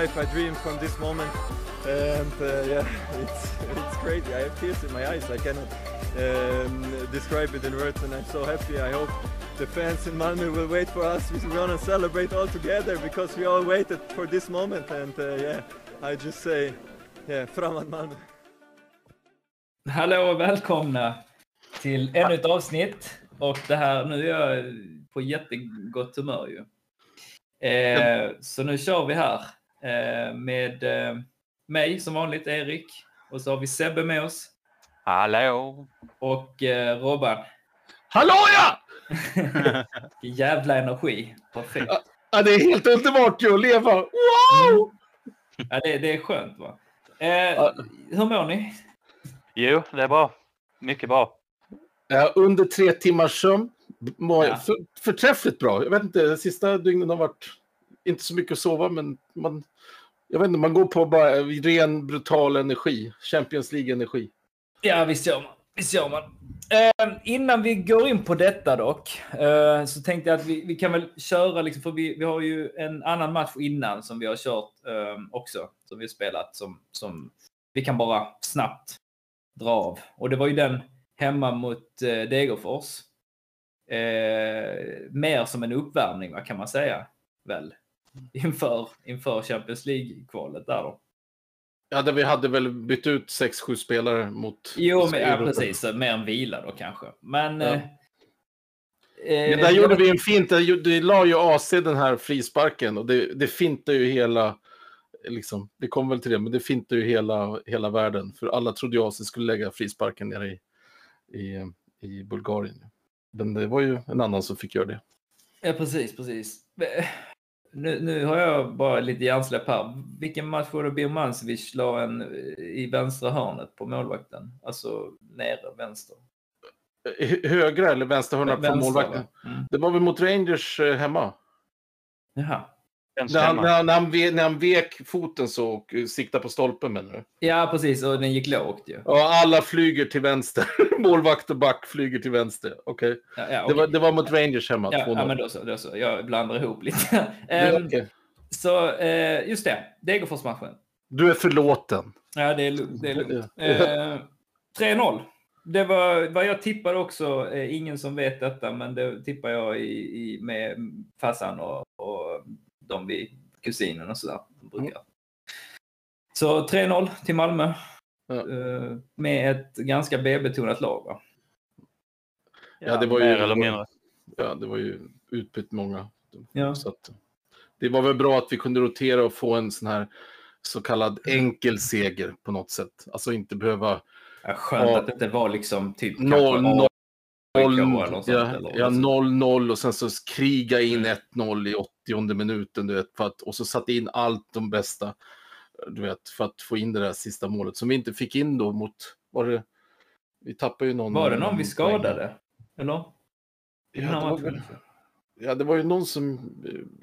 life I dreamed from this moment. And uh, yeah, it's it's crazy. I have tears in my eyes. I cannot um, describe it in words, and I'm so happy. I hope the fans in Malmö will wait for us. We're gonna celebrate all together because we all waited for this moment. And uh, yeah, I just say, yeah, framåt Malmö. Hallå och välkomna till ännu ett avsnitt. Och det här, nu är jag på jättegott humör ju. Eh, så nu kör vi här med eh, mig som vanligt, Erik. Och så har vi Sebbe med oss. Hallå! Och eh, Robban. Hallå ja! Jävla energi. Perfekt. ja! Det är helt underbart att leva. Wow! Ja, det, det är skönt va? Eh, hur mår ni? Jo, det är bra. Mycket bra. Ja, under tre timmars sömn. Mår Ja. för, förträffligt bra. Jag vet inte, de sista dygnen har varit inte så mycket att sova, men man, jag vet inte, man går på bara ren brutal energi. Champions League-energi. Ja, visst gör man. Visst gör man. Eh, innan vi går in på detta dock, eh, så tänkte jag att vi, vi kan väl köra, liksom, för vi, vi har ju en annan match innan som vi har kört eh, också, som vi har spelat, som, som vi kan bara snabbt dra av. Och det var ju den hemma mot eh, Degerfors. Eh, mer som en uppvärmning, vad kan man säga, väl? Inför, inför Champions League-kvalet där då. Ja, där vi hade väl bytt ut 6-7 spelare mot... Jo, men, ja, precis. Mer än vila då kanske. Men... Ja. Eh, Men eh, där gjorde vi en fint. Det, la ju AC den här frisparken och det, det fintar ju hela... Liksom, det kom väl till det, men det fintar ju hela, hela världen. För alla trodde ju AC skulle lägga frisparken nere i, i, i Bulgarien. Men det var ju en annan som fick göra det. Ja, precis, precis. Nu, nu har jag bara lite hjärnsläpp här. Vilken match var det Birmancevic la en i vänstra hörnet på målvakten? Alltså nere vänster. Hö- Högra eller vänstra hörna på Vänster, målvakten? va? Mm. Det var väl mot Rangers eh, hemma? Jaha. När han, när, han, när, han ve, när han vek foten så och eh, siktade på stolpen menar du? Ja, precis. Och den gick lågt ju. Ja, alla flyger till vänster. Målvakt och back flyger till vänster. Okej. Ja, ja, Det, okej. var, det var mot Rangers hemma. ja, 2-0. ja, men då så, då så. Jag blandar ihop lite. Det är Ehm, okej. Så, eh, just det. Degerfors-matchen. Du är förlåten. Ja, det är lugnt. Det är lugnt. Ja. Eh, 3-0. Det var vad jag tippade också. Eh, ingen som vet detta, men det tippar jag i, i, med farsan och, och de vi, kusinen och sådär. Brukar. Så 3-0 till Malmö. Ja. Eh, med ett ganska B-betonat lag. Va? Ja, det var ju- Mer eller mindre. Ja, det var ju utbytt många. Ja. Så att, det var väl bra att vi kunde rotera och få en sån här så kallad enkel seger på något sätt. Alltså inte behöva Ja, skönt Ja. att det inte var liksom typ Noll, kanske noll, AIK noll, eller något sånt, ja, eller ja, något sånt. 0-0 och sen så kriga in Mm. 1-0 i 80 minuten. Du vet, för att, och så satte in allt de bästa du vet, för att få in det där sista målet som vi inte fick in då mot... Var det, vi tappade ju någon... Var det någon vi poäng. skadade? Eller? Ja, det var väl- Ja, det var ju någon som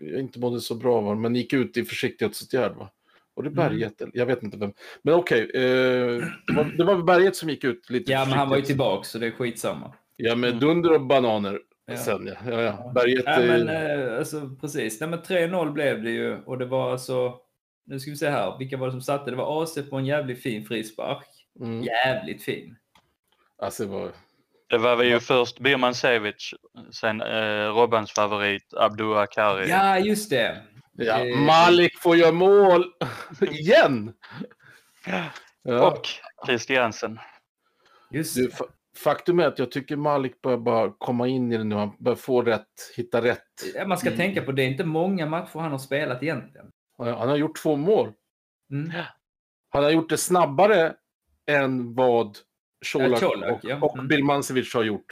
eh, inte mådde så bra, va? men gick ut i försiktighetsåtgärd. Va? Var det Mm. Berget? eller? Jag vet inte vem. Men okej, eh, det, var, det var Berget som gick ut lite Ja, men han var ju tillbaka så det är skitsamma. Ja, med Mm. dunder och bananer Ja. sen. Ja, ja, ja. Berget... Ja, men eh, alltså precis. Nej, men 3-0 blev det ju och det var alltså, nu ska vi se här, vilka var det som satte? Det var AC på en jävligt fin frispark. mm, Jävligt fin. alltså, det var... Det var väl ju först Birman Sevic, sen eh, Robbans favorit Abdou Akari. Ja, just det. Ja, Eh, Malik får göra mål! Igen! Ja. Och Christiansen. Just Du, faktum är att jag tycker Malik börjar bara komma in i det nu. Han börjar få rätt, hitta rätt. Ja, Man ska Mm. tänka på det är inte många matcher han har spelat egentligen. Han han har gjort två mål. Mm. Han har gjort det snabbare än vad Colak Ja, Colak, och, ja. och Mm. Birmancevic har gjort.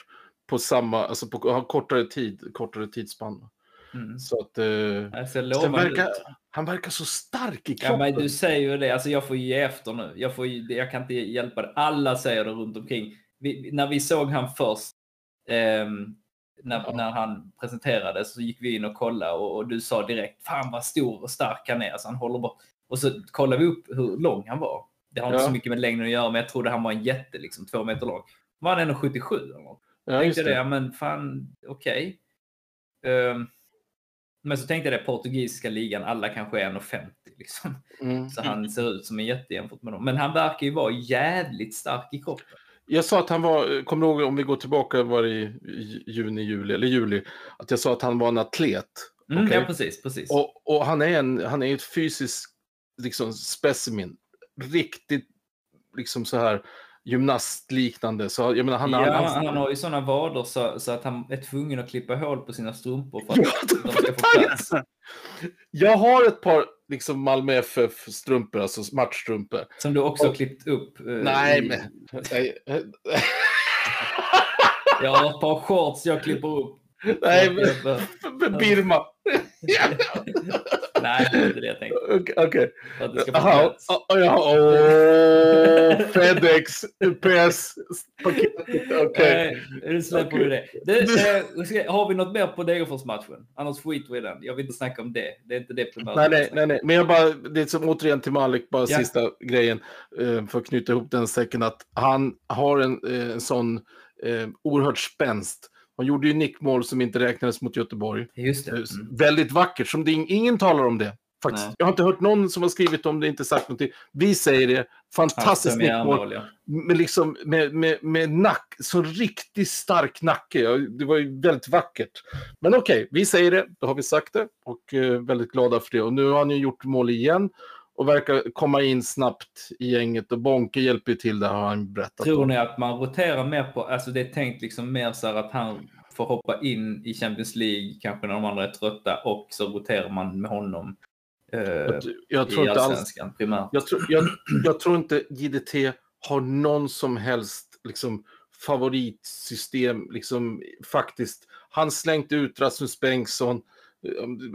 På samma, alltså på har kortare tid, kortare tidsspann. Mm. Så att... Eh, lovande verkar, han verkar så stark i Ja, kroppen. men du säger ju det. Alltså, jag får ge efter nu. Jag, får, jag kan inte hjälpa det. Alla säger det runt omkring. Vi, när vi såg han först, ehm, när, när han presenterades, så gick vi in och kollade och, och du sa direkt, fan vad stor och stark han är. Alltså, han håller bort. Och så kollade vi upp hur lång han var. Det har inte Ja. så mycket med längden att göra, men jag trodde han var en jätte, liksom, två meter lång. Var han 1,77 eller något? ja, tänkte det, det. men fan, okej. Ehm, Men så tänkte jag det, portugisiska ligan, alla kanske är 1,50 liksom. Mm. Så han ser ut som en jätte jämfört med dem. Men han verkar ju vara jävligt stark i kroppen. Jag sa att han var, kommer du ihåg om vi går tillbaka, var det i juni, juli, eller juli, att jag sa att han var en atlet. Mm, Okej. Ja, precis, precis. Och, och han är en, han är ett fysiskt liksom specimen. Riktigt liksom så här gymnastliknande. Så jag menar, han, ja, han, han, har ju sådana vader så, så att han är tvungen att klippa hål på sina strumpor för att Ja, de ska få plats. Jag har ett par liksom Malmö FF-strumpor, alltså matchstrumpor. Som du också har klippt upp. eh, Nej, i- men... Nej, Jag har ett par shorts jag klipper upp. nej men... Birma. Nej, det är inte det jag tänkte. Okej. okej. För att det ska få Jaha, plats. ja, ja, åh, Fedex, UPS, paketet, okej. Nu släpper du det. Du, eh, har vi något mer på Degerfors-matchen? Annars skiter vi i den. Jag vill inte snacka om det. Det är inte det primärt. Nej, nej, nej, nej, men jag bara, det är som återigen till Malik, bara Ja. sista grejen, eh, för att knyta ihop den säcken, att han har en, eh, en sån eh, oerhört spänst. Han gjorde ju nickmål som inte räknades mot Göteborg. Just det. Eh, Mm. Väldigt vackert, som det, ingen talar om det. Faktiskt. Nej. Jag har inte hört någon som har skrivit om det, inte sagt någonting. Vi säger det, fantastiskt Hans nickmål. ja. med, liksom, med, med, med nack, så riktigt stark nacke. Ja, Det var ju väldigt vackert. Men okej, vi säger det, då har vi sagt det och eh, väldigt glada för det. Och nu har han ju gjort mål igen och verkar komma in snabbt i gänget och Bonke hjälper ju till, det har han berättat. Tror om. ni att man roterar mer på, alltså det är tänkt liksom mer så här att han får hoppa in i Champions League kanske när de andra är trötta och så roterar man med honom eh, Jag, jag tror i inte alls... allsvenskan primärt. Jag tror, jag, jag tror inte JDT har någon som helst liksom, favoritsystem. Liksom, faktiskt. Han slängt ut Rasmus Bengtsson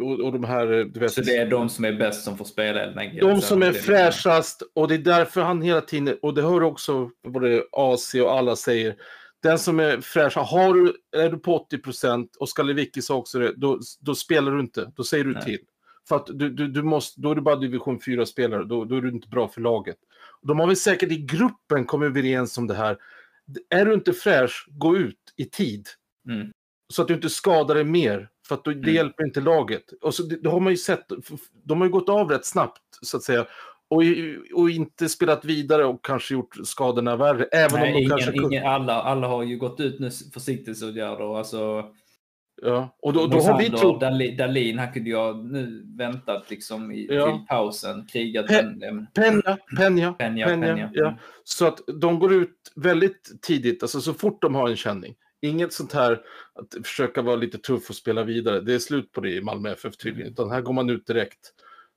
och, och de här... Du vet, Så det är de som är bäst som får spela helt enkelt. De som är fräschast och det är därför han hela tiden, och det hör också både AC och alla säger, den som är fräsch, har du, är du på 80 procent och ska Lewicki sa också det, då, då spelar du inte, då säger du Nej. till. För att du, du, du måste, då är du bara division 4-spelare, då, då är du inte bra för laget. De har väl säkert i gruppen kommit överens om det här. Är du inte fräsch, gå ut i tid. Mm. Så att du inte skadar dig mer, för att då, det Mm. hjälper inte laget. Och så, det, det har man ju sett, de har ju gått av rätt snabbt, så att säga. Och, och inte spelat vidare och kanske gjort skadorna värre. Även Nej, om de ingen, kanske ingen, alla, alla har ju gått ut nu försiktighetsåtgärder. Alltså, Ja. Och då, då har vi trott... Dali- Dalin, han kunde ha nu väntat liksom i, Ja. till pausen, krigat Pe- Penja, Penja, Penja, Penja, Penja. ja. Så att de går ut väldigt tidigt, alltså så fort de har en känning. Inget sånt här att försöka vara lite tuff och spela vidare. Det är slut på det i Malmö FF tydligen. Utan här går man ut direkt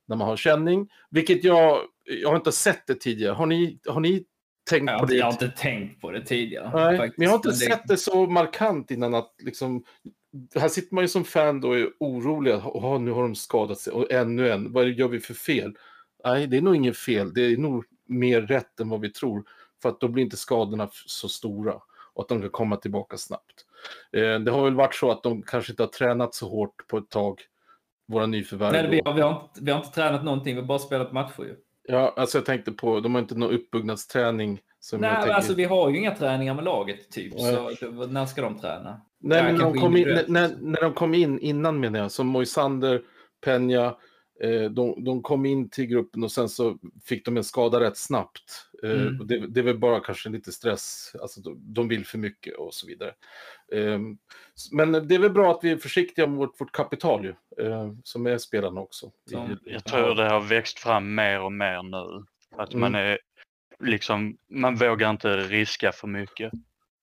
när man har känning. Vilket jag, jag har inte sett det tidigare. Har ni, har ni tänkt Jag, på det? jag har inte tänkt på det tidigare. Nej, faktiskt. men jag har inte det- sett det så markant innan att liksom... Här sitter man ju som fan då och är orolig. "Åh, nu har de skadat sig. Och ännu en. Vad gör vi för fel? Nej, det är nog inget fel. Det är nog mer rätt än vad vi tror. För att då blir inte skadorna så stora. Och att de kan komma tillbaka snabbt. Eh, det har väl varit så att de kanske inte har tränat så hårt på ett tag. Våra nyförvärv. Nej, vi, har, vi, har inte, vi har inte tränat någonting, vi har bara spelat matcher ju. Ja, alltså jag tänkte på, de har inte någon uppbyggnadsträning. Som Nej, tänker... alltså vi har ju inga träningar med laget typ. Nej. Så när ska de träna? Nej, Ja, men när de, in, när, när, de kom in innan menar jag, som Moisander, Peña, de, de kom in till gruppen och sen så fick de en skada rätt snabbt. Eh, Mm. det, det är väl bara kanske lite stress, alltså de, de vill för mycket och så vidare. Eh, s- men det är väl bra att vi är försiktiga med vårt, vårt kapital ju, eh, som är spelarna också. Jag tror det har växt fram mer och mer nu. Att man Mm. är liksom, man vågar inte riska för mycket.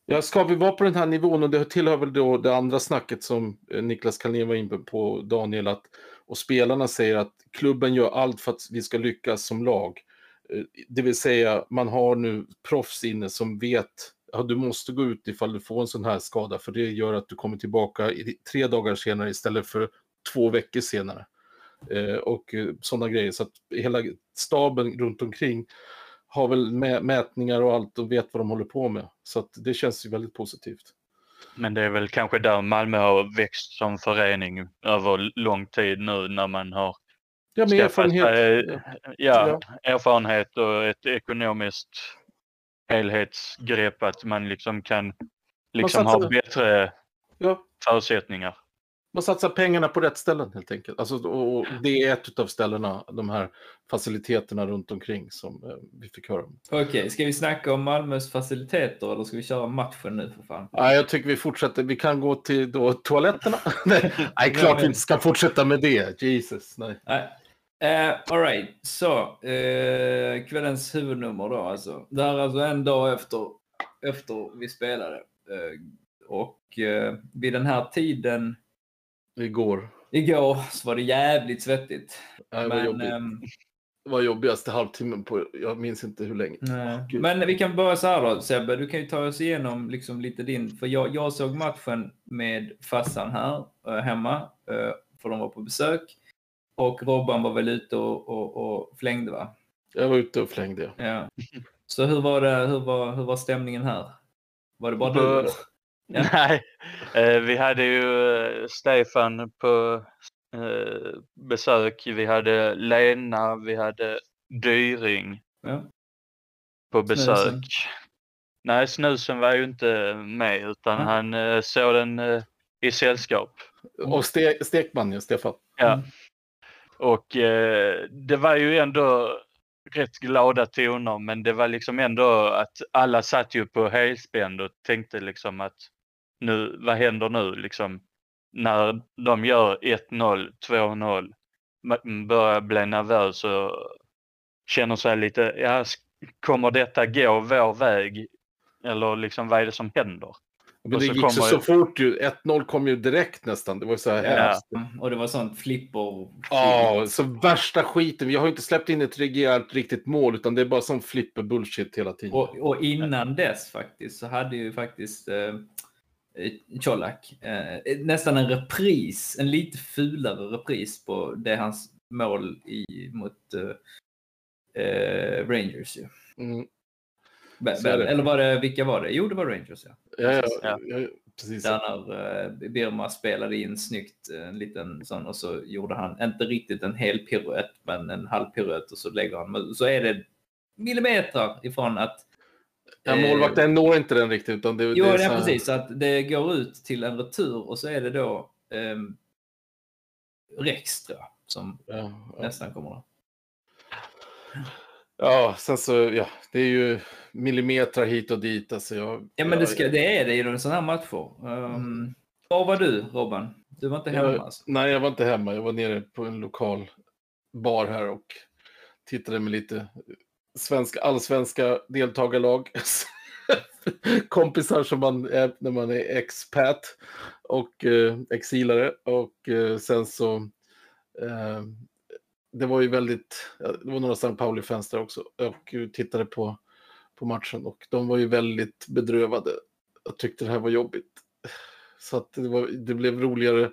Ja, ska vi vara på den här nivån, och det tillhör väl då det andra snacket som eh, Niklas Kalén var inne på, Daniel, att, och spelarna säger att klubben gör allt för att vi ska lyckas som lag. Eh, det vill säga, man har nu proffs inne som vet att du måste gå ut ifall du får en sån här skada, för det gör att du kommer tillbaka tre dagar senare istället för två veckor senare. Eh, och eh, sådana grejer, så att hela staben runt omkring har väl mätningar och allt och vet vad de håller på med. Så att det känns ju väldigt positivt. Men det är väl kanske där Malmö har växt som förening över lång tid nu när man har Ja, skaffat erfarenhet. sig, ja, erfarenhet och ett ekonomiskt helhetsgrepp att man liksom kan liksom ha bättre Ja, förutsättningar. Man satsar pengarna på rätt ställen helt enkelt. Alltså, och det är ett av ställena, de här faciliteterna runt omkring som eh, vi fick höra om. Okej, ska vi snacka om Malmös faciliteter eller ska vi köra matchen nu för fan? Nej, jag tycker vi fortsätter. Vi kan gå till då, toaletterna. nej, klart vi inte ska fortsätta med det. Jesus, nej. Nej. Uh, Alright, så eh, kvällens huvudnummer då alltså. Det här är alltså en dag efter, efter vi spelade. Eh, och eh, vid den här tiden Igår. igår så var det jävligt svettigt. Nej, det var Men, jobbigt. ehm, Det var jobbigaste halvtimmen på, jag minns inte hur länge. Gud. Men vi kan börja så här då Sebbe, du kan ju ta oss igenom liksom lite din, för jag, jag såg matchen med farsan här eh, hemma, eh, för de var på besök. Och Robban var väl ute och, och, och flängde va? Jag var ute och flängde. ja. Ja. Så hur var, det, hur, var, hur var stämningen här? Var det bara du? Ja. Nej, eh, vi hade ju eh, Stefan på eh, besök. Vi hade Lena, vi hade Dyring Ja. på besök. Snusen. Nej, snusen var ju inte med utan Nej. han såg den i sällskap. Och ste, Stekman, ja, Stefan. Ja. Mm. Och eh, det var ju ändå rätt glada toner men det var liksom ändå att alla satt ju på helspänn och tänkte liksom att nu, vad händer nu liksom? När de gör 1-0, 2-0, man börjar bli nervös och känner sig lite, ja, kommer detta gå vår väg? Eller liksom vad är det som händer? Men det så gick så, så fort ju. 1-0 kom ju direkt nästan. Det var så här Ja. hemskt. Mm, Och det var sånt flipper. Ja, så värsta skiten. Vi har ju inte släppt in ett rejält riktigt mål, utan det är bara sån flipper bullshit hela tiden. Och, och innan dess faktiskt så hade ju faktiskt eh, Colak eh, nästan en repris, en lite fulare repris på det hans mål i, mot eh, eh, Rangers. Ju. Mm. Eller var det, vilka var det? Jo, det var Rangers ja. Ja, ja, Ja. ja, precis. Där när eh, Birma spelade in snyggt eh, en liten sån och så gjorde han, inte riktigt en hel piruett, men en halv piruett och så lägger han, så är det millimeter ifrån att Ja, målvakten når inte den riktigt. Utan det, Jo, det är det är precis. Så att det går ut till en retur och så är det då um, Rex, tror jag, som Ja, ja. nästan kommer då. ja, sen så, ja, det är ju millimeter hit och dit. Alltså jag, Ja, men det, ska, det är det i sådana här matcher. Um, var var du, Robban? Du var inte hemma Jag- alltså? Nej, jag var inte hemma. Jag var nere på en lokal bar här och tittade med lite svenska, allsvenska deltagarlag. Kompisar som man är när man är expat och eh, exilare. Och eh, sen så... Eh, det var ju väldigt... Det var några St. Pauli-fans där också. Och tittade på, på matchen och de var ju väldigt bedrövade. Jag tyckte det här var jobbigt. Så att det, var, det blev roligare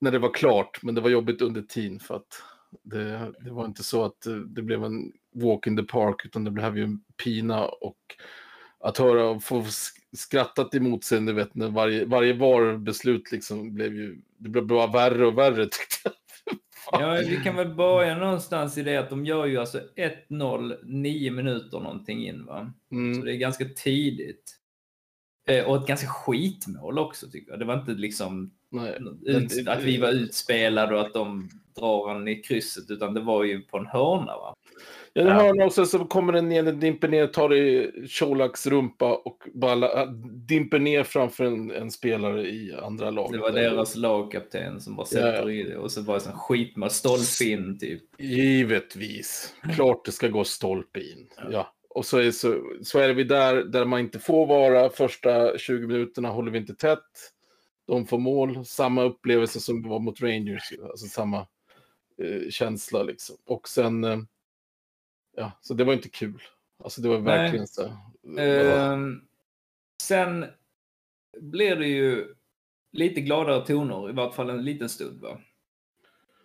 när det var klart, men det var jobbigt under tiden för att det, det var inte så att eh, det blev en walk in the park, utan det blev ju en pina och att höra och få sk- skrattat emot sig, du vet, när varje, varje VAR-beslut liksom blev ju, det blev bara värre och värre tyckte jag. Ja, vi kan väl börja någonstans i det att de gör ju alltså 1-0 nio minuter någonting in va? Så Mm. det är ganska tidigt. Eh, och ett ganska skitmål också tycker jag. Det var inte liksom ut, att vi var utspelade och att de drar en i krysset utan det var ju på en hörna va? Ja, det Ja. hör och sen så kommer den ner, den dimper ner, tar i Colaks rumpa och bara la- dimper ner framför en, en spelare i andra laget. Det var deras lagkapten som bara sätter i det och så var det sån skitmål, stolpe in typ. Givetvis. Klart det ska gå stolpe in. Ja. Och så är, så, så är vi där, där man inte får vara. Första 20 minuterna håller vi inte tätt. De får mål. Samma upplevelse som det var mot Rangers. Alltså samma eh, känsla liksom. Och sen... Ja, så det var inte kul. Alltså det var Nej. verkligen så. Ehm, sen blir det ju lite gladare toner, i vart fall en liten stund. Va?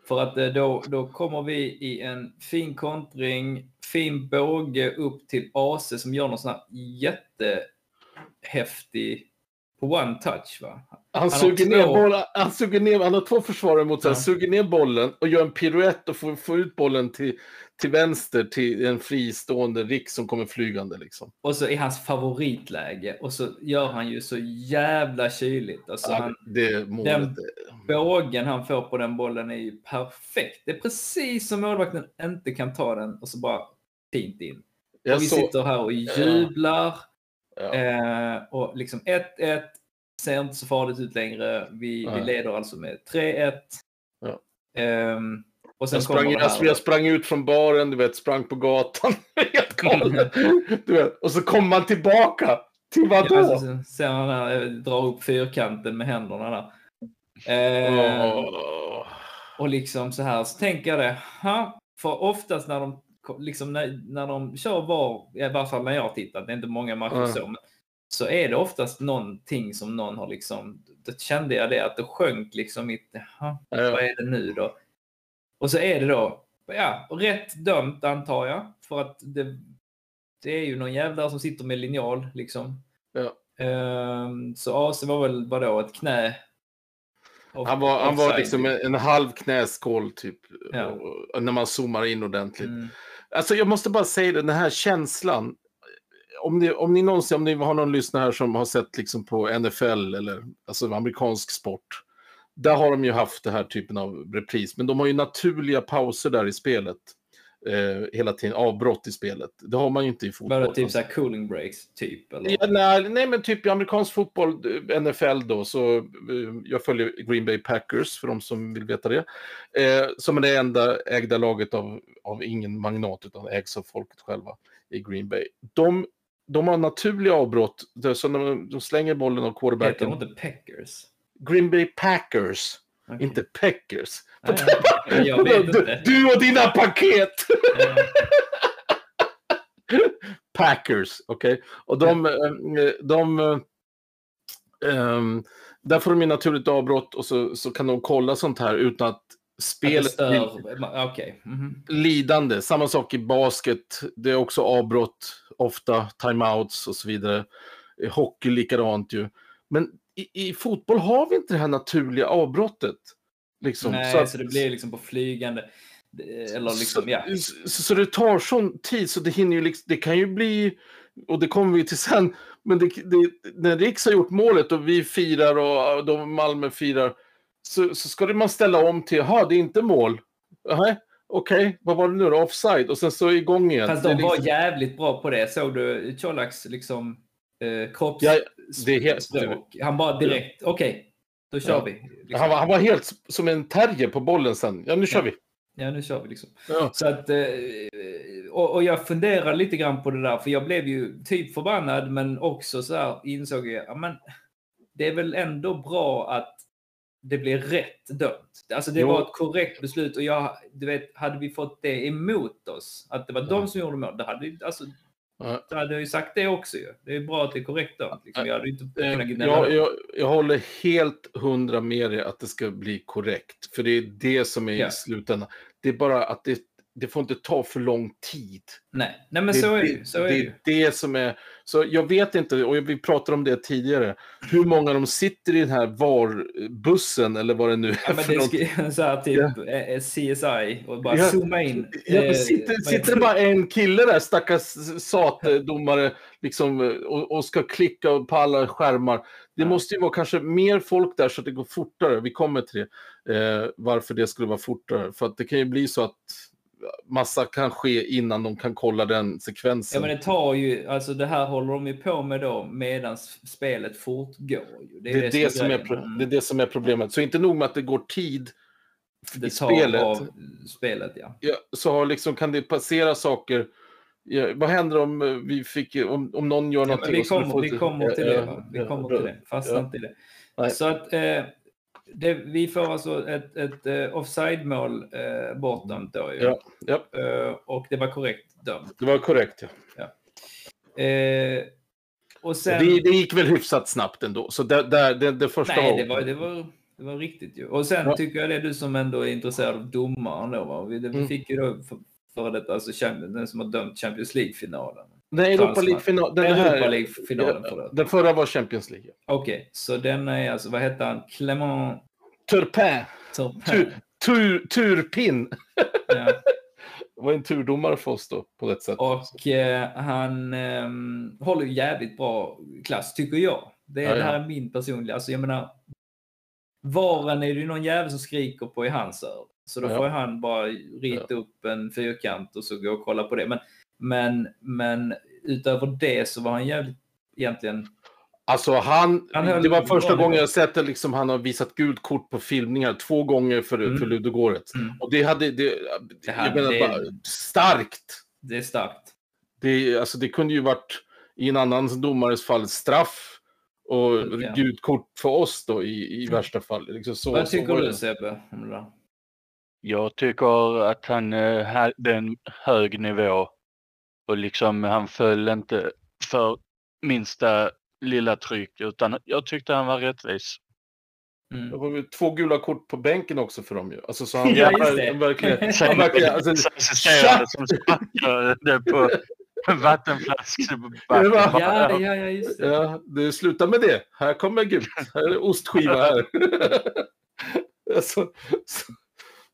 För att eh, då, då kommer vi i en fin kontring, fin båge upp till AC som gör någon sån här jättehäftig på one touch va? Han, har suger två- ner bollen, han suger ner, han har två försvarare mot sig, Ja. han suger ner bollen och gör en piruett och får, får ut bollen till, till vänster till en fristående Rick som kommer flygande liksom. Och så i hans favoritläge och så gör han ju så jävla kyligt. Alltså han, Ja, det målet. den- bågen han får på den bollen är ju perfekt. Det är precis som målvakten inte kan ta den och så bara fint in. jag och vi såg- sitter här och jublar. ja. Eh, och liksom 1-1 ser inte så farligt ut längre. Vi, vi leder alltså med 3-1. Ja. Och sen Jag sprang, jag, jag sprang ut från baren, du vet, sprang på gatan. Galen. du vet, och så kom man tillbaka. Till vad då? Ja, alltså, man här, eh, drar upp fyrkanten med händerna där. Eh. Och liksom så här, så tänker jag det. Ha? För oftast när de, liksom när, när de kör var, i alla fall när jag har tittat, det är inte många matcher Ja. så, men, så är det oftast någonting som någon har liksom, då kände jag det att det sjönk liksom mitt, ha, vad Ja, är det nu då? Och så är det då, ja, rätt dömt antar jag, för att det, det är ju någon jävla som sitter med linjal liksom. Ja. Ehm, så AC var väl vadå, ett knä? Off- Han var, han var liksom typ. en, en halv knäskål typ. Ja. Och, när man zoomar in ordentligt. Mm. Alltså jag måste bara säga det, den här känslan. Om ni, om ni någonsin, om ni har någon lyssnare här som har sett liksom på NFL eller alltså amerikansk sport. Där har de ju haft den här typen av repris, men de har ju naturliga pauser där i spelet. Eh, hela tiden, avbrott i spelet. Det har man ju inte i fotboll. Bara typ såhär cooling breaks, typ? Eller? Ja, nej, nej, men typ i amerikansk fotboll, NFL då, så eh, jag följer Green Bay Packers för de som vill veta det. Eh, som är det enda ägda laget av, av ingen magnat utan ägs av folket själva i Green Bay. De, de har naturliga avbrott, så de, de slänger bollen av Heter quarterbacken. de inte Packers? Green Bay Packers, Okej. inte Packers. Nej, inte. du och dina paket! Packers, okej? Och de, eh, de ehm, där får de ju naturligt avbrott och så, så kan de kolla sånt här utan att spelet blir stör. Okej. mhm. lidande. Samma sak i basket, det är också avbrott, ofta timeouts och så vidare. Hockey likadant ju. Men i, i fotboll har vi inte det här naturliga avbrottet. Liksom. Nej, så, att- det blir liksom på flygande. Eller liksom, ja. så, så, så det tar sån tid så det hinner ju liksom, det kan ju bli, och det kommer vi till sen, men det, det, när Riks har gjort målet och vi firar och de Malmö firar, så, så ska det man ställa om till, jaha, det är inte mål. Nej, okej, vad var det nu då? Offside? Och sen så igång igen. Fast de var liksom- jävligt bra på det. Såg du Colaks liksom eh, kropps... Ja, helt-? Han bara direkt, okej, då kör Ja. vi. Liksom. han, var, han var helt som en terrier på bollen sen. Ja, nu kör Ja. vi. Ja, nu kör vi liksom. Ja. Så att, eh, och, och jag funderar lite grann på det där, för jag blev ju typ förbannad, men också så här insåg jag, ja, men det är väl ändå bra att det blir rätt dömt. Alltså det Jo. var ett korrekt beslut och jag, du vet, hade vi fått det emot oss, att det var de som gjorde mål, då hade, vi- alltså, Ja. då hade jag ju sagt det också ju. Det är bra att det är korrekt dömt. Liksom. Jag hade inte Eh. Jag, jag, jag håller helt hundra med dig att det ska bli korrekt. För det är det som är Ja. i slutändan. Det är bara att det, det får inte ta för lång tid. Nej, nej men så är det. Så är det det, är det som är... Så jag vet inte, och vi pratade om det tidigare, hur många de sitter i den här VAR-bussen eller vad det nu är Ja, men för det något. så här typ eh, CSI och bara Ja. zooma in. Ja, Eh, sitter, vad sitter det bara en kille där, stackars SAT-domare, liksom, och, och ska klicka på alla skärmar. Det Ja. måste ju vara kanske mer folk där så att det går fortare. Vi kommer till det. Eh, varför det skulle vara fortare. För att det kan ju bli så att massa kan ske innan de kan kolla den Ja, sekvensen. men det tar ju, alltså det här håller de ju på med då medan spelet fortgår. Ju. det, är det, som är, grejen. pro- det är det som är problemet. Så inte nog med att det går tid i det tar spelet. av spelet, ja. ja, så har liksom, kan det passera saker. Ja, vad händer om eh, vi fick, om, om någon gör ja någonting? vi, kommer, vi kommer till ja, det. ja? Vi ja, kommer till det. Fastna Ja. inte i det. Så att eh, det, vi får alltså ett, ett eh, offside-mål eh, bortdömt då ju. Ja, ja, Eh, och det var korrekt dömt. det var korrekt. Ja. Eh, och sen... Det, det gick väl hyfsat snabbt ändå. Så där, där, det, det första Nej, det var, det var, det var riktigt ju. Och sen Ja. tycker jag det är du som ändå är intresserad av domaren då. Va? Vi, vi Mm. fick ju då för, för detta, alltså den som har dömt Champions League-finalen. Nej, Europa Fransman. League-final. Den, Europa League-finalen, ja, den förra var Champions League. Okej, så den är alltså, vad hette han? Clement Turpin. Turpin. Tur, tur, turpin. Ja. Det var en turdomare för oss då, på ett sätt. Och eh, han ehm, håller ju jävligt bra klass, tycker jag. Det, Ja, det här ja. är min personliga, alltså jag menar, varen är det ju någon jävel som skriker på i hans öron. Så då Ja. får han bara rita upp en fyrkant och så gå och kolla på det. Men, men, men utöver det så var han jävligt egentligen... Alltså han, Han det var första gången jag sett det, liksom, han har visat gult kort på filmningar två gånger för, Mm. för Ludogorets. Mm. Och det hade, det, Det här- jag menar, det- bara, starkt. Det är starkt. Det, alltså, det kunde ju varit i en annan domares fall straff och Ja. gult kort för oss då i, i värsta fall. Liksom så, Vad tycker du. Sebbe? Om det där? Jag tycker att han eh, hade en hög nivå och liksom han föll inte för minsta lilla tryck utan jag tyckte han var rättvis. Det Mm. var väl två gula kort på bänken också för dem ju. Alltså, så han, Ja, just det. han verkligen, Sen han verkligen alltså, assisterade som sparkade på vattenflaskbacken. Ja, Ja, ja, ja, just det. Ja, du slutar med det. Här kommer gult. Här är ostskiva här. alltså, så,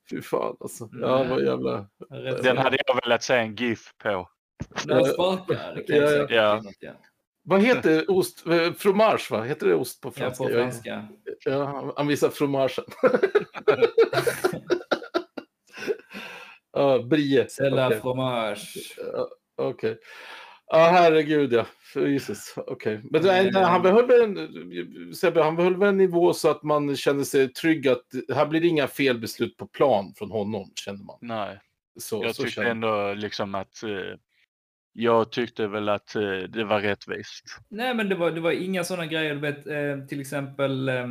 fy fan alltså. Ja, vad jävla... Rätt Den hade jag velat se en GIF på. När jag Ja, ja. ja. Vad heter ost? eh, Fromage, va? Heter det ost på Ja, franska? på Jag- franska. Ja, han- visar fromagen. ja, brie. C'est la Okej. fromage. Ja, Okej. Ja, herregud ja. Jesus. Okej. Men Mm. han behöll en, Sebbe, han behöll väl en nivå så att man kände sig trygg att här blir det inga felbeslut på plan från honom, känner man. Nej, Så, jag så tyckte känner ändå liksom att eh, jag tyckte väl att eh, det var rättvist. Nej, men det var, det var inga sådana grejer. Du vet, eh, till exempel eh,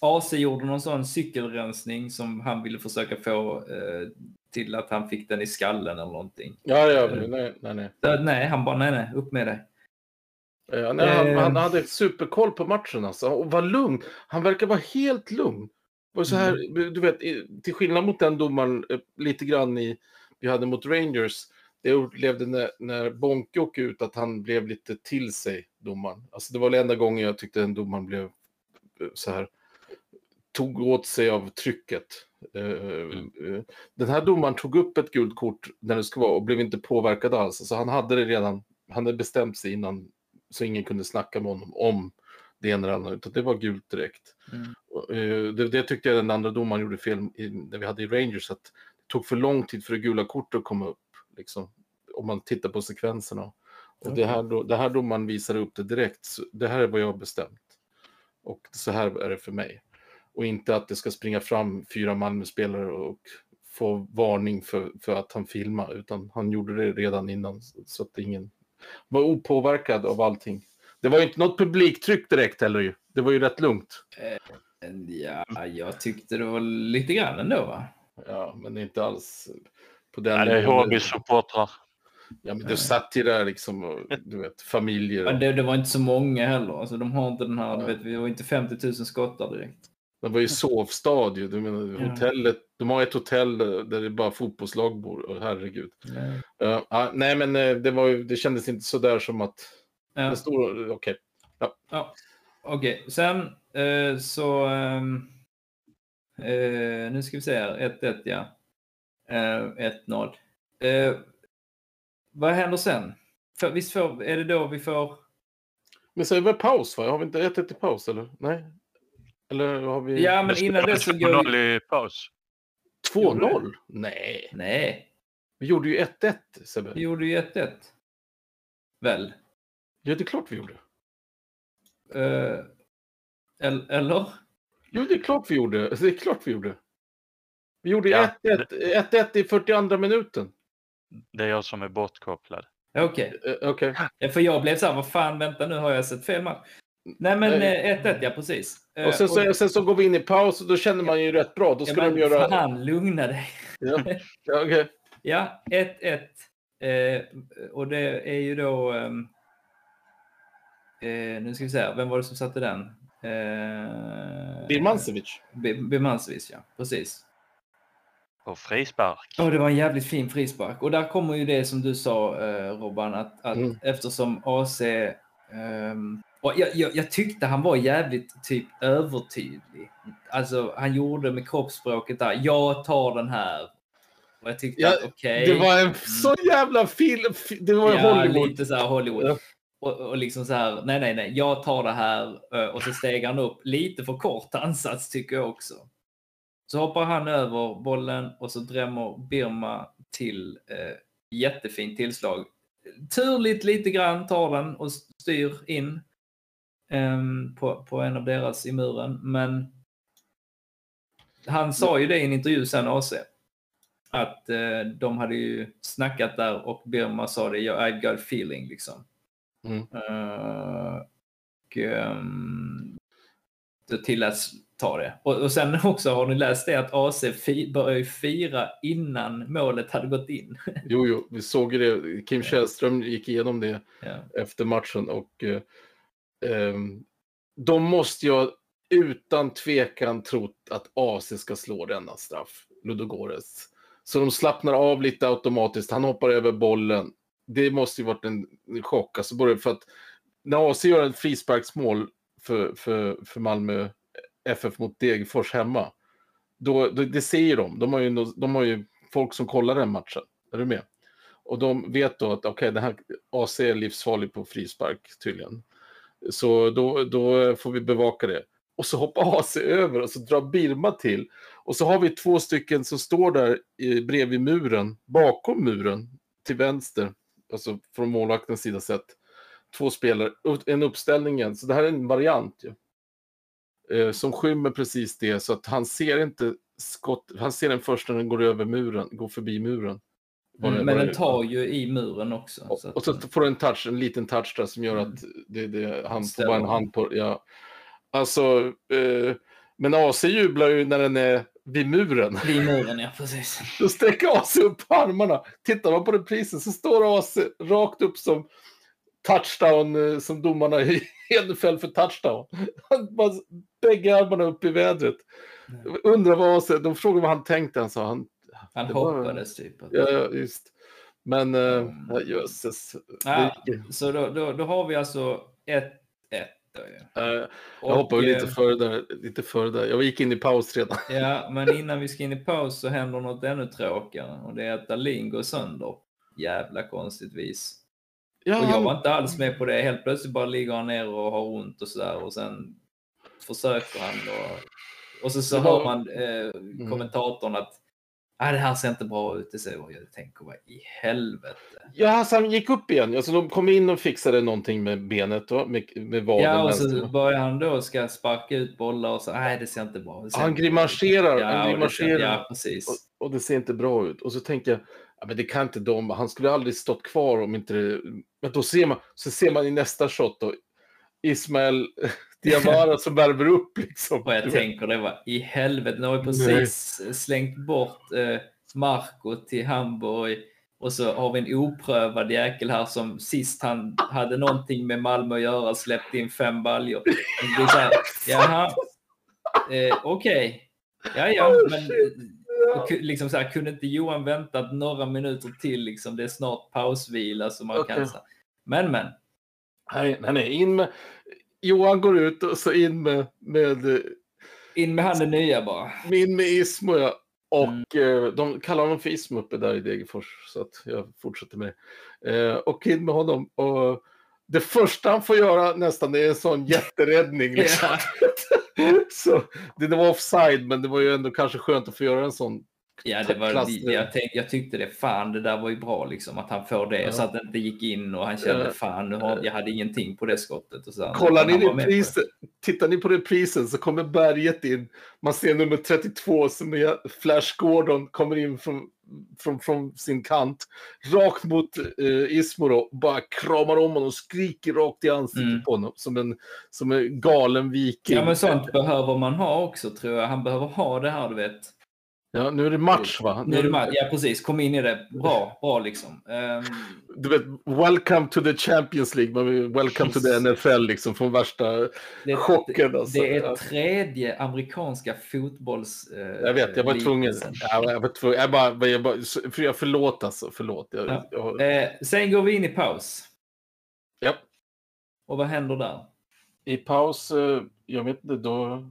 AC gjorde någon sån cykelrensning som han ville försöka få eh, till att han fick den i skallen eller någonting. Ja, ja, nej, nej, nej. Så, nej, han bara nej, nej, upp med det. Ja, nej han, Eh. han hade superkoll på matchen alltså, och var lugn. Han verkar vara helt lugn. Och så här, Mm. du vet, till skillnad mot den domaren eh, lite grann i, vi hade mot Rangers, jag upplevde när, när Bonke åkte ut att han blev lite till sig, domaren. Alltså det var den enda gången jag tyckte en domaren blev eh, så här, tog åt sig av trycket. Eh, eh, Den här domaren tog upp ett gult kort när det ska vara och blev inte påverkad alls. Alltså han hade det redan, han hade bestämt sig innan så ingen kunde snacka med honom om det ena eller andra, utan det var gult direkt. Mm. Det, det tyckte jag den andra domaren gjorde fel i, när vi hade i Rangers, att det tog för lång tid för det gula kortet att komma upp. Liksom, om man tittar på sekvenserna. Och det, här, då- det här domaren visade upp det direkt. Så det här är vad jag har bestämt. Och så här är det för mig. Och inte att det ska springa fram fyra Malmö-spelare och få varning för, för att han filmar, utan han gjorde det redan innan så att ingen var opåverkad av allting. Det var ju inte något publiktryck direkt heller ju. Det var ju rätt lugnt. Ja, jag tyckte det var lite grann ändå va? Ja, men inte alls på den Ja, det är. HB-supportrar. Ja, men det satt ju där liksom, och, du vet, familjer. Men Och, det, det var inte så många heller. Alltså, de har inte den här, du Nej. vet, vi har inte 50 000 skottar direkt. det var ju sovstad ju. Du menar, Ja. hotellet, de har ett hotell där det bara fotbollslag bor. Och herregud. Nej. Ja, ja, nej, men eh, det, var ju, det kändes inte så där som att... Ja. Det står, okej. Ja. Okej, sen eh, så... ehm, eh, nu ska vi se här. 1-1 ja. Eh, 1-0. Vad händer sen? För, visst får, är det då vi får... Men så är det väl paus va? Har vi inte 1-1 i paus eller? Nej? Eller har vi... Ja, men innan det så går 2-0 vi... i paus. 2-0? Nej. Nej, Vi gjorde ju 1-1 Sebbe. vi gjorde ju 1-1. Väl? Ja, det är klart vi gjorde. El- eller? Jo, det är klart vi gjorde. Det är klart vi gjorde. Vi gjorde Ja. 1-1 1-1 i 42 minuten. Det är jag som är bortkopplad. Okej. Eh, Okej. Ja, För jag blev så här, vad fan, vänta nu har jag sett fel match. Nej men Nej. eh, 1-1 ja, precis. Eh, Och sen, så, sen så går vi in i paus och då känner man ju rätt bra. Då ja, ska men de göra... Fan, lugna dig. Ja, ja, okej. Ja, 1-1. Eh, och det är ju då... ehm, eh, nu ska vi se, vem var det som satte den? Eh, Birmancevic. Bi- Birmancevic, ja. Precis. Och frispark. Ja, det var en jävligt fin frispark. Och där kommer ju det som du sa, eh, Robban, att, att Mm. eftersom AC... ehm, och jag, jag, jag tyckte han var jävligt typ övertydlig. Alltså, han gjorde med kroppsspråket där, jag tar den här. Och jag tyckte Ja, att okej. Det var en så jävla film. fi- Det var Ja, Hollywood. lite så här Hollywood. Ja. Och, och liksom så här, nej, nej, nej, jag tar det här. eh, Och så steg han upp lite för kort ansats tycker jag också. Så hoppar han över bollen och så drämmer Birma till eh, jättefint tillslag. Turligt lite grann tar den och styr in ehm, på, på en av deras i muren. Men han sa ju det i en intervju sen, AC. Att eh, de hade ju snackat där och Birma sa det, "Yeah, I've got feeling liksom. Mm. Eh, och um, då tilläts ta det. Och, och sen också har ni läst det att AC fi, började fira innan målet hade gått in. Jo, jo, vi såg ju det. Kim Källström gick igenom det ja. efter matchen och eh, ehm, de måste ju utan tvekan trott att AC ska slå denna straff, Ludogorets. Så de slappnar av lite automatiskt. Han hoppar över bollen. Det måste ju varit en chock. Alltså både för att när AC gör ett frisparksmål för, för, för Malmö FF mot Degerfors hemma, då, då, det ser ju de. De har ju, de har ju folk som kollar den matchen. Är du med? Och de vet då att okej, den här AC är livsfarlig på frispark tydligen. Så då, då får vi bevaka det. Och så hoppar AC över och så drar Birma till. Och så har vi två stycken som står där i, bredvid muren, bakom muren, till vänster. Alltså från målvaktens sida sett. Två spelare, en uppställning igen. Så det här är en variant ju. Eh, som skymmer precis det så att han ser inte skott. Han ser den först när den går över muren, går förbi muren. Vad det- Mm, Men vad den tar ju i muren också. och, så att- och så får du en touch, en liten touch där som gör Mm. att det, det, han får bara en hand på, ja. Alltså, eh, men AC jublar ju när den är vid muren. Vid muren, ja precis. Då sträcker AC upp armarna. Tittar man på reprisen så står AC rakt upp som touchdown, eh, som domarna i Hedefeld för touchdown. Han bara, bägge armarna upp i vädret. Undrar vad de frågade vad han tänkte, han sa han, Han Det var- hoppades typ. ja, just. Men, ja, jösses. Ja, så då, då, då har vi alltså 1-1. då ju. Eh, Och, Jag hoppar ju lite eh, före där, lite före där. Jag gick in i paus redan. Ja, men innan vi ska in i paus så händer något ännu tråkigare och det är att Dahlin går sönder. Jävla konstigt vis. Ja, Och jag var inte alls med på det. Helt plötsligt bara ligger han ner och har ont och sådär och sen försöker han och, och så, så hör man eh, kommentatorn att ah, det här ser inte bra ut. Det ser, jag tänker vad i helvete. ja, alltså, han gick upp igen. Alltså, de kom in och fixade någonting med benet, va? med, med vaden. Ja, och vänster. så börjar han då ska sparka ut bollar och så, nej det ser inte bra ser Han ut." grimaserar, Ja, han grimaserar. ser- Ja, precis. och, och det ser inte bra ut. Och så tänker jag, ja, men det kan inte de. Han skulle aldrig stått kvar om inte det... Men då ser man, så ser man i nästa shot då, Ismael Diawara som värmer upp liksom. Och jag tänker det var i helvete, nu har vi precis slängt bort eh, Marco till Hamburg och så har vi en oprövad jäkel här som sist han hade någonting med Malmö att göra släppte in fem baljor. Jaha, eh, okej. Ja, ja, Oh, men och liksom så här, kunde inte Johan väntat några minuter till? Liksom, det är snart pausvila så man kan... Okej. Så, men, men. Nej, nej, nej, in med... Johan går ut och så in med, med In med han det nya bara. Min med Ismo, ja. Och Mm. eh, de kallar honom för Ismo uppe där i Degerfors, så att jag fortsätter med det. Eh, och in med honom. Och det första han får göra nästan är en sån jätteräddning. Liksom. så, det, det var offside, men det var ju ändå kanske skönt att få göra en sån. Ja, det var, jag, tänk, jag tyckte det, fan det där var ju bra liksom att han får det Ja. så att det inte gick in och han kände Ja. fan nu har, jag hade ingenting på det skottet. Och så, Kollar ni reprisen, tittar ni på reprisen så kommer berget in. Man ser nummer 32 som är Flash Gordon kommer in från, från, från sin kant. Rakt mot eh, Ismo då, bara kramar om honom och skriker rakt i ansiktet Mm. på honom. Som en, som en galen viking. Ja men sånt behöver man ha också tror jag. Han behöver ha det här du vet. Ja, nu är det match va? Nu är det match. Ja, precis. Kom in i det. Bra, bra liksom. Um, Du vet, welcome to the Champions League, welcome to the NFL liksom, från värsta det, chocken. Alltså. det är tredje amerikanska fotbolls... eh, Jag vet, jag var tvungen. jag var tvungen. Jag bara, jag bara, för jag förlåt alltså, förlåt. Jag, Ja. jag, Eh, sen går vi in i paus. ja. Och vad händer där? I paus, eh, jag vet inte, då...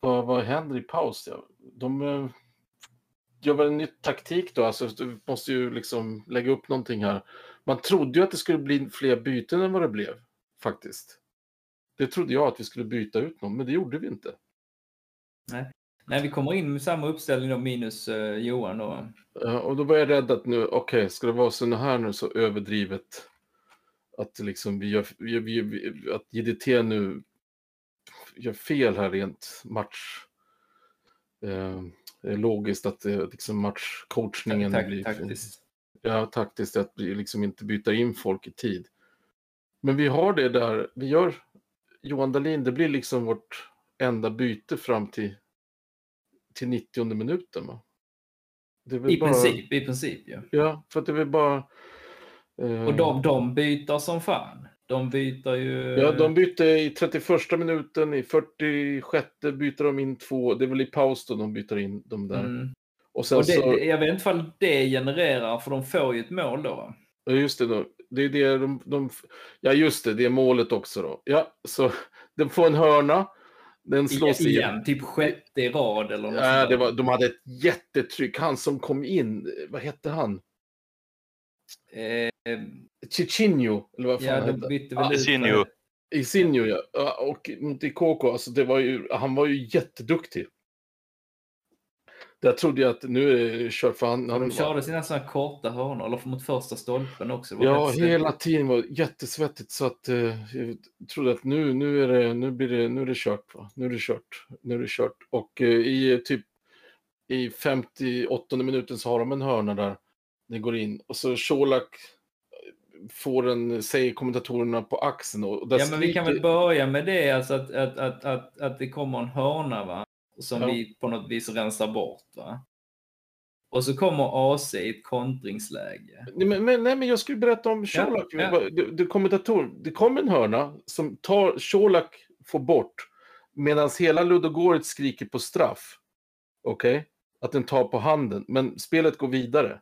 Vad, vad händer i paus? Ja, de eh, gör väl en ny taktik då, alltså du måste ju liksom lägga upp någonting här. Man trodde ju att det skulle bli fler byten än vad det blev, faktiskt. Det trodde jag att vi skulle byta ut någon, men det gjorde vi inte. Nej, vi kommer in med samma uppställning då, minus eh, Johan då. Och då var jag rädd att nu, okej, ska det vara så här nu så överdrivet att liksom vi gör, vi, vi, att JDT nu gör fel här rent match. Eh, logiskt att det, liksom matchcoachningen Tak- blir... taktiskt. Ja, taktiskt att liksom inte byter in folk i tid. Men vi har det där, vi gör Johan Dahlin, det blir liksom vårt enda byte fram till, till 90 minuten va? I bara- princip, i princip ju. Ja, för att det är väl bara... eh, Och de, de byter som fan. De byter ju... Ja, de bytte i 31 minuten, i 46 byter de in två. Det är väl i paus då de byter in de där. Mm. Och sen Och det, så... jag vet inte ifall det genererar, för de får ju ett mål då. Ja, just det. Då. Det är det de, de... Ja, just det. Det är målet också då. Ja, så de får en hörna. Den slås Igen, igen. typ sjätte i rad eller något Ja, det var, de hade ett jättetryck. Han som kom in, vad hette han? Eh, Ciccinho, eller vad fan ja, han bytte väl Ja, ut... Isinho. Isinho, ja. Och mot Ikoko, alltså det var ju, han var ju jätteduktig. Där trodde jag att nu är det kört för han... han De körde sina sådana korta hörnor, eller mot första stolpen också. Var Ja, hela tiden var jättesvettigt så att eh, jag trodde att nu, nu, är det, nu, blir det, nu är det kört. Va? Nu är det kört. Nu är det kört. Och eh, i typ i 58 minuten så har de en hörna där. Det går in och så Colak får en, säger kommentatorerna på axeln. Och Ja, men vi kan väl börja med det, alltså att, att, att, att, att det kommer en hörna va? som Ja. vi på något vis rensar bort. Va? Och så kommer AC i ett kontringsläge. Nej men, nej, men jag skulle berätta om Ja, Colak. ja. Det, det, kommentator, det kommer en hörna som tar Colak får bort medan hela Ludogorets skriker på straff. Okej? Att den tar på handen. Men spelet går vidare.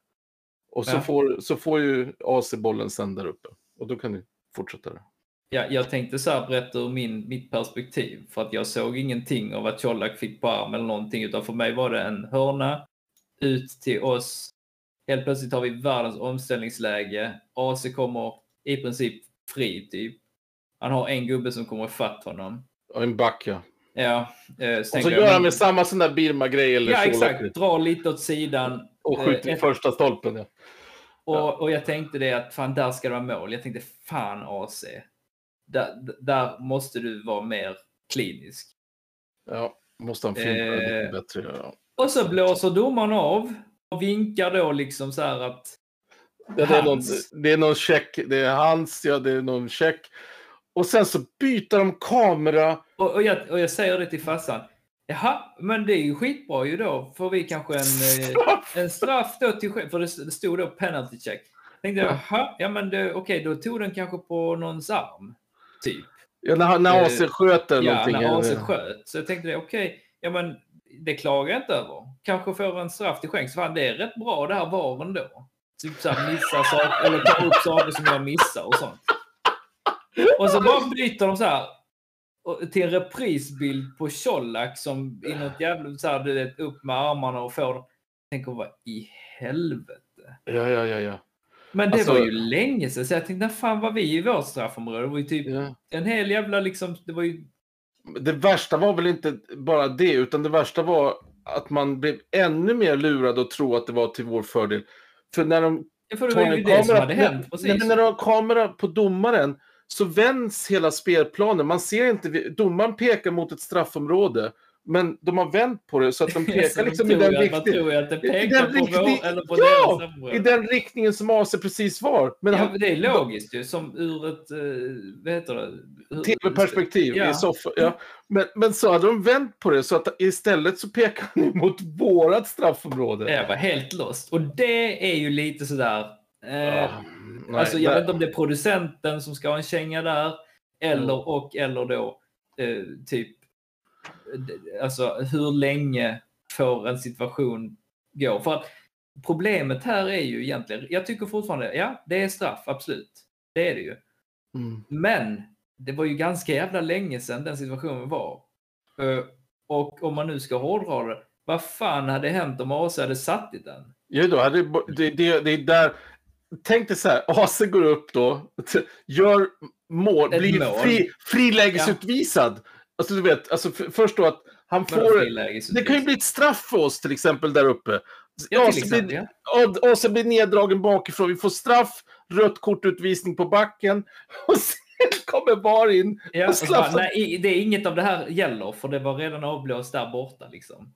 Och så, Ja. får, så får ju AC bollen sen där uppe. Och då kan ni fortsätta där. Ja, jag tänkte så här berätta ur min, mitt perspektiv, för att jag såg ingenting av att Colak fick på arm eller någonting, utan för mig var det en hörna ut till oss. Helt plötsligt har vi världens omställningsläge. AC kommer i princip fri, typ. Han har en gubbe som kommer ifatt honom. Och en back ja. Ja, eh, Och så gör han med samma sån där Birma-grej eller Ja, exakt. Dra lite åt sidan. Och skjuter i Eh, första stolpen. Ja. Och, och jag tänkte det att fan, där ska det vara mål. Jag tänkte fan AC. Där, där måste du vara mer klinisk. ja. Måste han filma Eh, lite bättre. Ja. Och så blåser domaren av och vinkar då liksom så här att det, är någon, det är någon check, det är hans, ja det är någon check. Och sen så byter de kamera. och, och, jag, och jag säger det till farsan. Jaha, men det är ju skitbra ju då. Får vi kanske en, eh, en straff då till För det, stod då penalty check. Tänkte jag, jaha, ja men okej, då tog den kanske på någons arm. Typ. Ja, när, när Eh, AC sköt eller Ja, någonting. när AC eller- sköt. Så jag tänkte det, okej, ja men det klagar jag inte över. Kanske får en straff till skänks. Fan, det är rätt bra det här var ändå. Typ så här missa saker, eller ta upp saker som jag missar och sånt. Och så bara byter de så här och- till en reprisbild på Colak som i något jävla så här, du vet, upp med armarna och får Tänker vad i helvete. Ja, ja, ja, ja. Men det Alltså- var ju länge sedan så jag tänkte, när fan var vi i vårt straffområde? Det var ju typ ja. en hel jävla liksom, det var ju Det värsta var väl inte bara det, utan det värsta var att man blev ännu mer lurad att tro att det var till vår fördel. För när de Ja, för det var ju det som hade hänt. Precis. men när de har kamera på domaren så vänds hela spelplanen. Man ser inte, domaren pekar mot ett straffområde. Men de har vänt på det så att de pekar liksom i den riktningen. det I den riktning- vår, Ja! I den riktningen som AC precis var. Men Ja, han, men det är logiskt ju, som ur ett, eh, vad heter det? Tv-perspektiv Ja. i soffan. Ja. Men, men så hade de vänt på det så att istället så pekar han mot vårat straffområde. Jag var helt lost. Och det är ju lite sådär... Eh, Ja, nej, alltså, jag vet inte om det är producenten som ska ha en känga där. Eller Mm. och eller då eh, typ... eh, Alltså hur länge får en situation gå? För att problemet här är ju egentligen... Jag tycker fortfarande, ja, det är straff, absolut. Det är det ju. Mm. Men det var ju ganska jävla länge sedan den situationen var. Eh, Och om man nu ska hårdra det, vad fan hade hänt om AC hade satt i den? Ja, då hade det, det, det, det är där... Tänk dig så här, AC går upp då, gör mål, Ett blir mål. fri, frilägesutvisad. Alltså du vet, alltså för, först då att han får... Det kan ju bli ett straff för oss till exempel där uppe. Ja, AC blir, Ja. AC blir neddragen bakifrån, vi får straff, rött kortutvisning på backen och sen kommer VAR in. Ja, Och bara, nej, det är inget av det här gäller, för det var redan avblåst där borta. Liksom.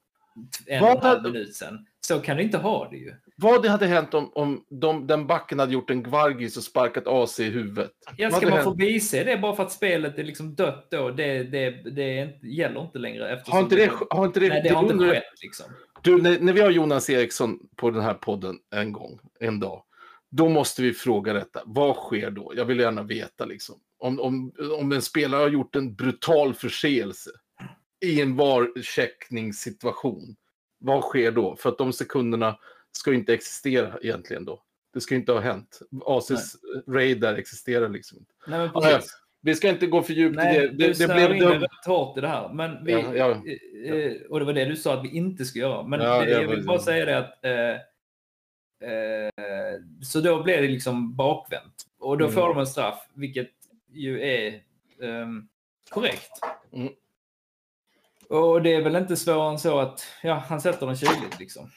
En Vad och en halv minut sen. Så kan du inte ha det ju. Vad det hade hänt om, om de, den backen hade gjort en Gvargis och sparkat AC i huvudet? Ja, ska man hänt? få visa det bara för att spelet är liksom dött då? Det, det, det inte, gäller inte längre. Har inte det, har inte det, Nej, det har inte skett liksom. Du, när, när vi har Jonas Eriksson på den här podden en gång, en dag, då måste vi fråga detta. Vad sker då? Jag vill gärna veta liksom. Om, om, om en spelare har gjort en brutal förseelse i en VAR-checkningssituation, vad sker då? För att de sekunderna ska inte existera egentligen då. Det ska inte ha hänt. ACs raid där existerar liksom inte. Nej, men Ja, precis. Vi ska inte gå för djupt Nej, i det. Det, det blev in dumt. hårt i det här. Men vi, Ja, ja. eh, eh, Och det var det du sa att vi inte ska göra. Men det, jag vill bara säga det att eh, eh, så då blir det liksom bakvänt. Och då Mm. får de en straff, vilket ju är ehm, korrekt. Mm. Och det är väl inte svårare än så att ja, han sätter den kyligt liksom.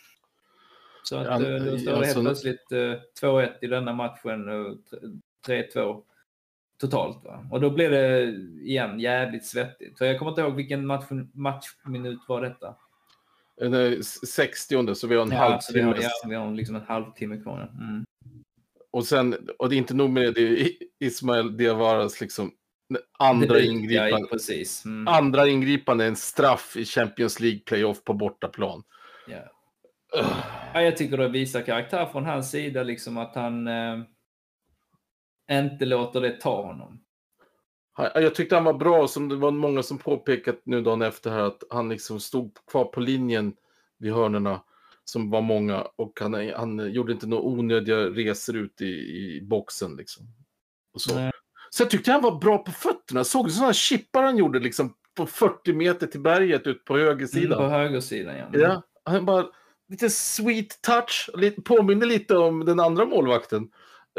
Så att Ja, eh, då står det alltså- helt plötsligt eh, 2-1 i denna matchen och 3-2 totalt. Va? Och då blir det igen jävligt svettigt. För jag kommer inte ihåg vilken match, matchminut var detta. Den är 60 så vi har en Ja, vi halvtimme. har, ja, vi har liksom en halvtimme kvar. Mm. Och sen, och det är inte nog med det, det är Ismael Diawaras liksom andra ingripande. precis. Mm. Andra ingripande, en straff i Champions League playoff på bortaplan. Ja. Ja, jag tycker det visar karaktär från hans sida, liksom att han eh, inte låter det ta honom. Jag tyckte han var bra, som det var många som påpekat nu dagen efter här, att han liksom stod kvar på linjen vid hörnerna som var många och han, han gjorde inte några onödiga resor ut i, i boxen liksom. Och så. Nej. Så jag tyckte han var bra på fötterna. Såg du sådana chippar han gjorde liksom på 40 meter till berget ut på höger sida? Mm, på högersidan, ja. Ja, han bara lite sweet touch, lite, påminner lite om den andra målvakten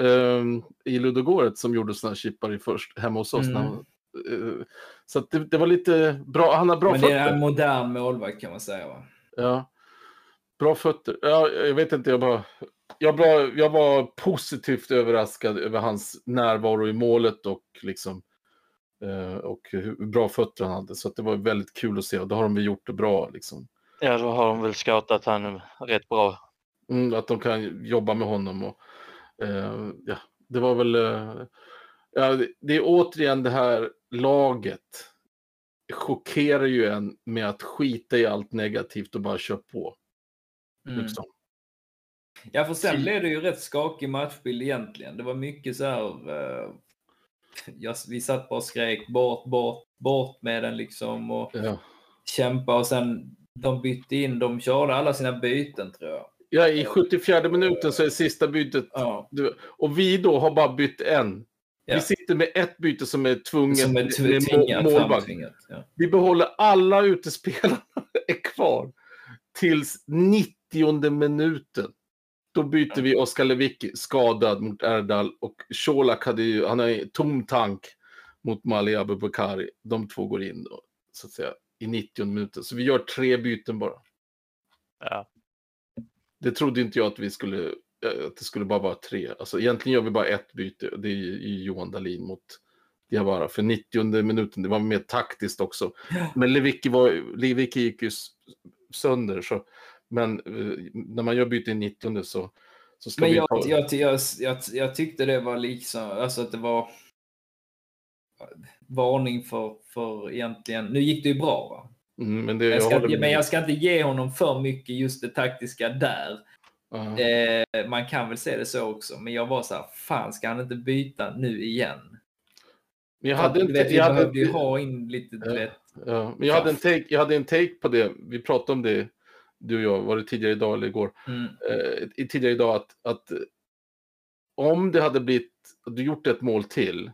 ehm, i Ludogorets som gjorde sådana chippar i först, hemma hos oss. Mm. Han, eh, så det, det var lite bra, han har bra Men det är fötter. en modern målvakt kan man säga. Va? Ja. Bra fötter. Ja, jag vet inte, jag bara... Jag, bara, jag var positivt överraskad över hans närvaro i målet och liksom eh, och hur bra fötter han hade. Så det var väldigt kul att se och då har de väl gjort det bra. Liksom. Ja, då har de väl scoutat han rätt bra. Mm, att de kan jobba med honom. Och, eh, ja, det var väl... Eh, ja, det, det är återigen det här laget chockerar ju en med att skita i allt negativt och bara köra på. Mm. Liksom. Ja, för sen blev det ju rätt skakig matchbild egentligen. Det var mycket så här... Eh, ja, vi satt bara och skrek bort, bort, bort med den liksom och Ja. kämpa och sen de bytte in, de körde alla sina byten tror jag. ja, i 74 minuten så är sista bytet. Ja, och vi då har bara bytt en. Ja. Vi sitter med ett byte som är tvunget som är tvingat, målvakt. Ja. Vi behåller alla utespelarna är kvar tills 90 minuten. Då byter vi Oskar Lewicki skadad mot Erdal och Colak hade ju, han har ju tom tank mot Mali Abubakari. De två går in då, så att säga, i 90 minuten. Så vi gör tre byten bara. Ja. Det trodde inte jag att vi skulle, eh, att det skulle bara vara tre. Alltså egentligen gör vi bara ett byte. Det är ju Johan Dahlin mot Diawara för 90 minuten. Det var mer taktiskt också. Men Lewicki, var, Lewicki gick ju sönder. Så, men eh, när man gör byte i 90 så, så ska Men vi jag, ta... jag, jag, jag, jag tyckte det var liksom, alltså att det var varning för, för egentligen, nu gick det ju bra va? Mm, men, det, Jag jag ska, håller men jag ska inte ge honom för mycket just det taktiska där. Ja. Eh, man kan väl se det så också, men jag var så här, fan ska han inte byta nu igen? Men jag hade vet, inte... Jag hade, behövde ju ha in lite, Ja. vet, ja, men jag hade, en take, jag hade en take på det. Vi pratade om det, du och jag, var det tidigare idag eller igår? mm, eh, i- tidigare idag att, att om det hade blivit, du gjort ett mål till,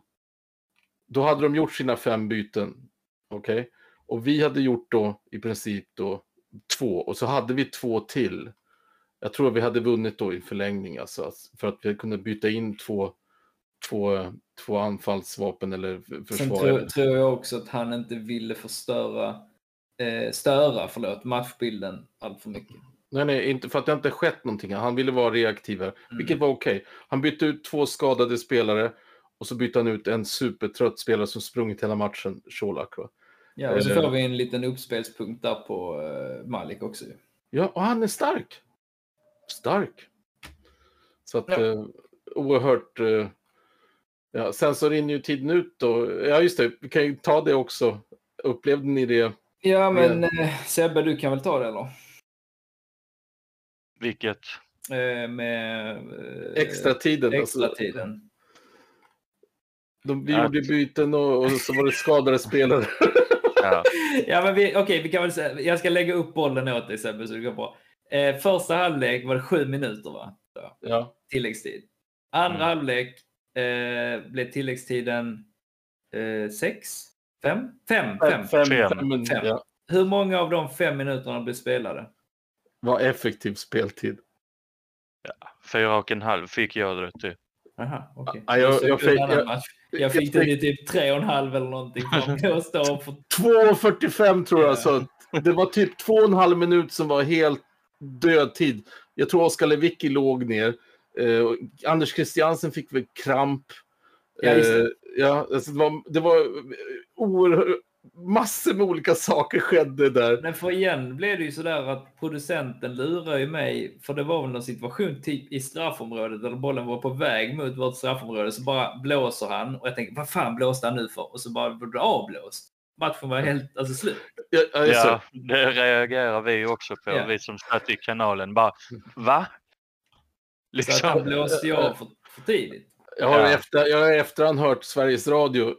då hade de gjort sina fem byten. Okej? Och vi hade gjort då i princip då två och så hade vi två till. Jag tror vi hade vunnit då i förlängning alltså, för att vi kunde byta in två, två, två anfallsvapen eller f- Sen försvarare. tror, tror jag också att han inte ville förstöra, eh, störa förlåt, matchbilden allt för mycket. Nej, nej, inte för att det inte skett någonting. Han ville vara reaktivare, Mm. vilket var okej. Han bytte ut två skadade spelare och så bytte han ut en supertrött spelare som sprungit hela matchen, Colak. Ja, och så får vi en liten uppspelspunkt där på eh, Malik också. Ja, och han är stark. Stark. Så att, Ja. eh, oerhört... Eh, ja, sen så rinner ju tiden ut då. Ja, just det, vi kan ju ta det också. Upplevde ni det? Ja, men eh, Sebbe, du kan väl ta det eller? Vilket? Eh, med eh, Extra tiden. extra alltså, tiden. de, vi Att- gjorde byten och, och så var det skadade spelare. Ja. Ja, men vi, okej, vi kan väl säga, jag ska lägga upp bollen åt dig Sebbe så det går bra. Eh, första halvlek var det sju minuter va? Ja, ja. tilläggstid. Andra Mm. halvlek eh, blev tilläggstiden eh, sex? Fem? Fem? Fem. Fem, Fem. fem, Fem. ja. Hur många av de fem minuterna blev spelade? Var effektiv speltid. Fyra och en halv fick jag det till. Aha, okej. Ja, jag- Jag, jag fick, jag- jag fick det till typ tre och en halv eller någonting. För att jag står för 2.45 tror jag. Ja. Så det var typ två och en halv minut som var helt dödtid. Jag tror Oskar Lewicki låg ner. Eh, Anders Christiansen fick väl kramp. Ja. Eh, ja, alltså det var, det var oerhört... Massor med olika saker skedde där. Men för igen blev det ju sådär att producenten lurar ju mig, för det var väl någon situation typ i straffområdet där bollen var på väg mot vårt straffområde, så bara blåser han och jag tänker vad fan blåste han nu för? Och så bara blev det avblåst. Matchen var helt alltså, slut. Ja, Ja, det reagerar vi också på, Ja. vi som satt i kanalen. Bara, va? Så att han Liksom. blåste ju av för, för tidigt. Jag har, Ja. efter, jag har i efterhand hört Sveriges Radio,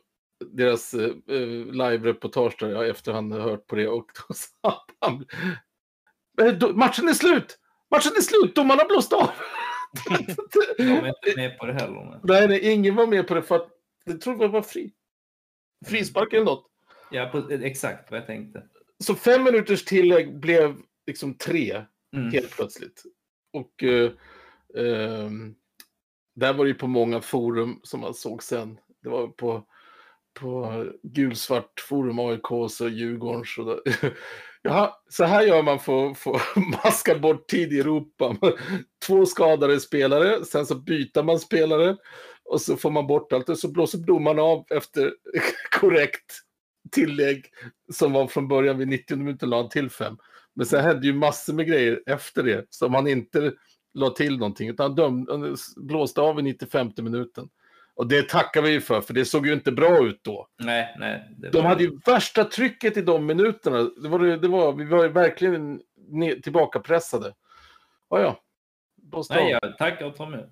deras eh, live-reportage där, jag har i efterhand hört på det och då sa han, "Eh, matchen är slut! Matchen är slut, domarna har blåst av! De är inte med på det heller. Nej, nej, ingen var med på det för att jag tror det var fri. Frispark eller något. Ja, på, exakt vad jag tänkte. Så fem minuters tillägg blev liksom tre Mm. helt plötsligt. Och eh, ehm, där var det ju på många forum som man såg sen. Det var på, på gulsvart forum, AIK och Djurgårdens. Och där. Jaha, så här gör man för för att maska bort tid i Europa. Två skadade spelare, sen så byter man spelare och så får man bort allt och så blåser domaren av efter korrekt tillägg som var från början vid 90 minuter la till fem. Men sen hände ju massor med grejer efter det som han inte la till någonting utan döm, han blåste av i 95 minuten. Och det tackar vi ju för, för det såg ju inte bra ut då. Nej, nej. det De var- hade ju värsta trycket i de minuterna. Det var, det var, vi var ju verkligen tillbakapressade. Ja, ja. Blåste Nej, av. jag tar emot.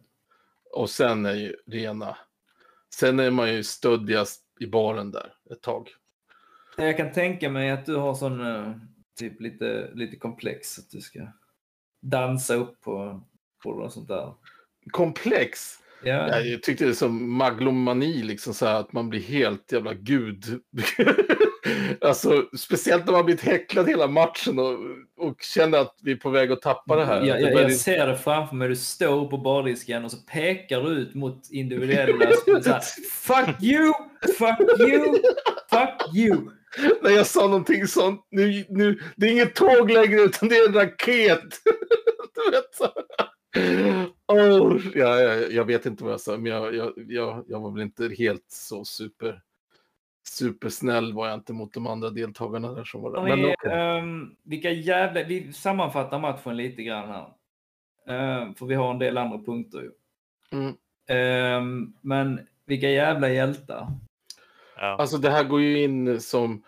Och sen är ju rena. Sen är man ju stöddigast i baren där ett tag. Jag kan tänka mig att du har sån eh, typ lite, lite komplex att du ska dansa upp på, på något sånt där. Komplex. Ja, Ja, jag tyckte det är som maglomani, liksom så här att man blir helt jävla gud. alltså, speciellt när man blivit häcklad hela matchen och, och känner att vi är på väg att tappa det här. Jag, börjar- jag ser det framför mig. Du står på bardisken och så pekar du ut mot individuella. så här, fuck you! Fuck you! Fuck you! När jag sa någonting sånt, nu, nu, det är inget tåg längre utan det är en raket. du vet så. Oh, ja, ja, jag vet inte vad jag sa, men jag, jag, jag, jag var väl inte helt så super supersnäll var jag inte mot de andra deltagarna där som var där. Men är, okej. ehm, vilka jävla... Vi sammanfattar matchen lite grann här. Ehm, för vi har en del andra punkter ju. Mm. Ehm, men vilka jävla hjältar. Ja. Alltså det här går ju in som,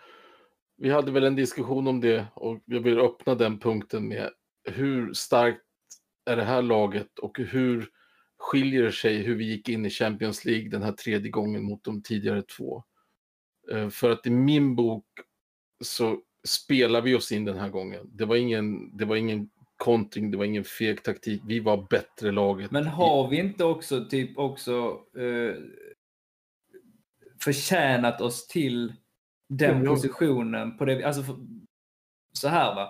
vi hade väl en diskussion om det och jag vill öppna den punkten med hur starkt är det här laget och hur skiljer det sig hur vi gick in i Champions League den här tredje gången mot de tidigare två. Eh, För att i min bok så spelar vi oss in den här gången. Det var ingen, det var ingen kontring, det var ingen feg taktik. Vi var bättre laget. Men har vi inte också typ också eh, förtjänat oss till den positionen? På det, alltså så här va.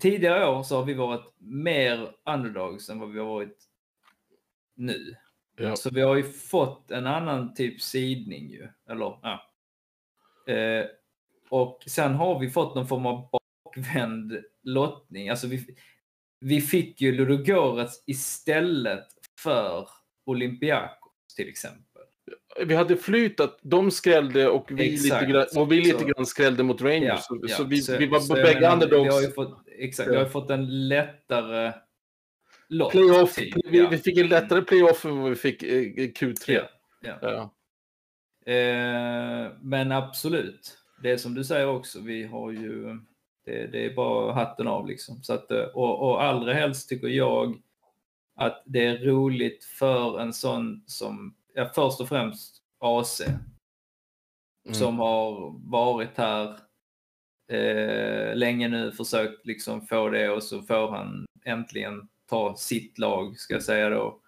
Tidigare år så har vi varit mer underdogs än vad vi har varit nu. Ja. Så vi har ju fått en annan typ sidning ju. Eller, ja. Eh, och sen har vi fått någon form av bakvänd lottning. Alltså vi, vi fick ju Ludogorets istället för Olympiakos till exempel. Vi hade flyt att de skrällde och vi, Exakt. lite, grann, och vi lite grann skrällde mot Rangers. Ja, så, ja. så vi, Så- vi var på jag bägge underdogs. Vi har ju fått, exakt, vi har fått en lättare lott. Playoff, typ, vi, ja. vi fick en lättare playoff än vad vi fick eh, Q3. Ja, ja. Ja. Eh, men absolut, det är som du säger också, vi har ju, det, det är bara hatten av liksom. Så att, eh, och, och allra helst tycker jag att det är roligt för en sån som, ja, först och främst AC, Mm. som har varit här eh, länge nu, försökt liksom få det och så får han äntligen ta sitt lag, ska jag säga då,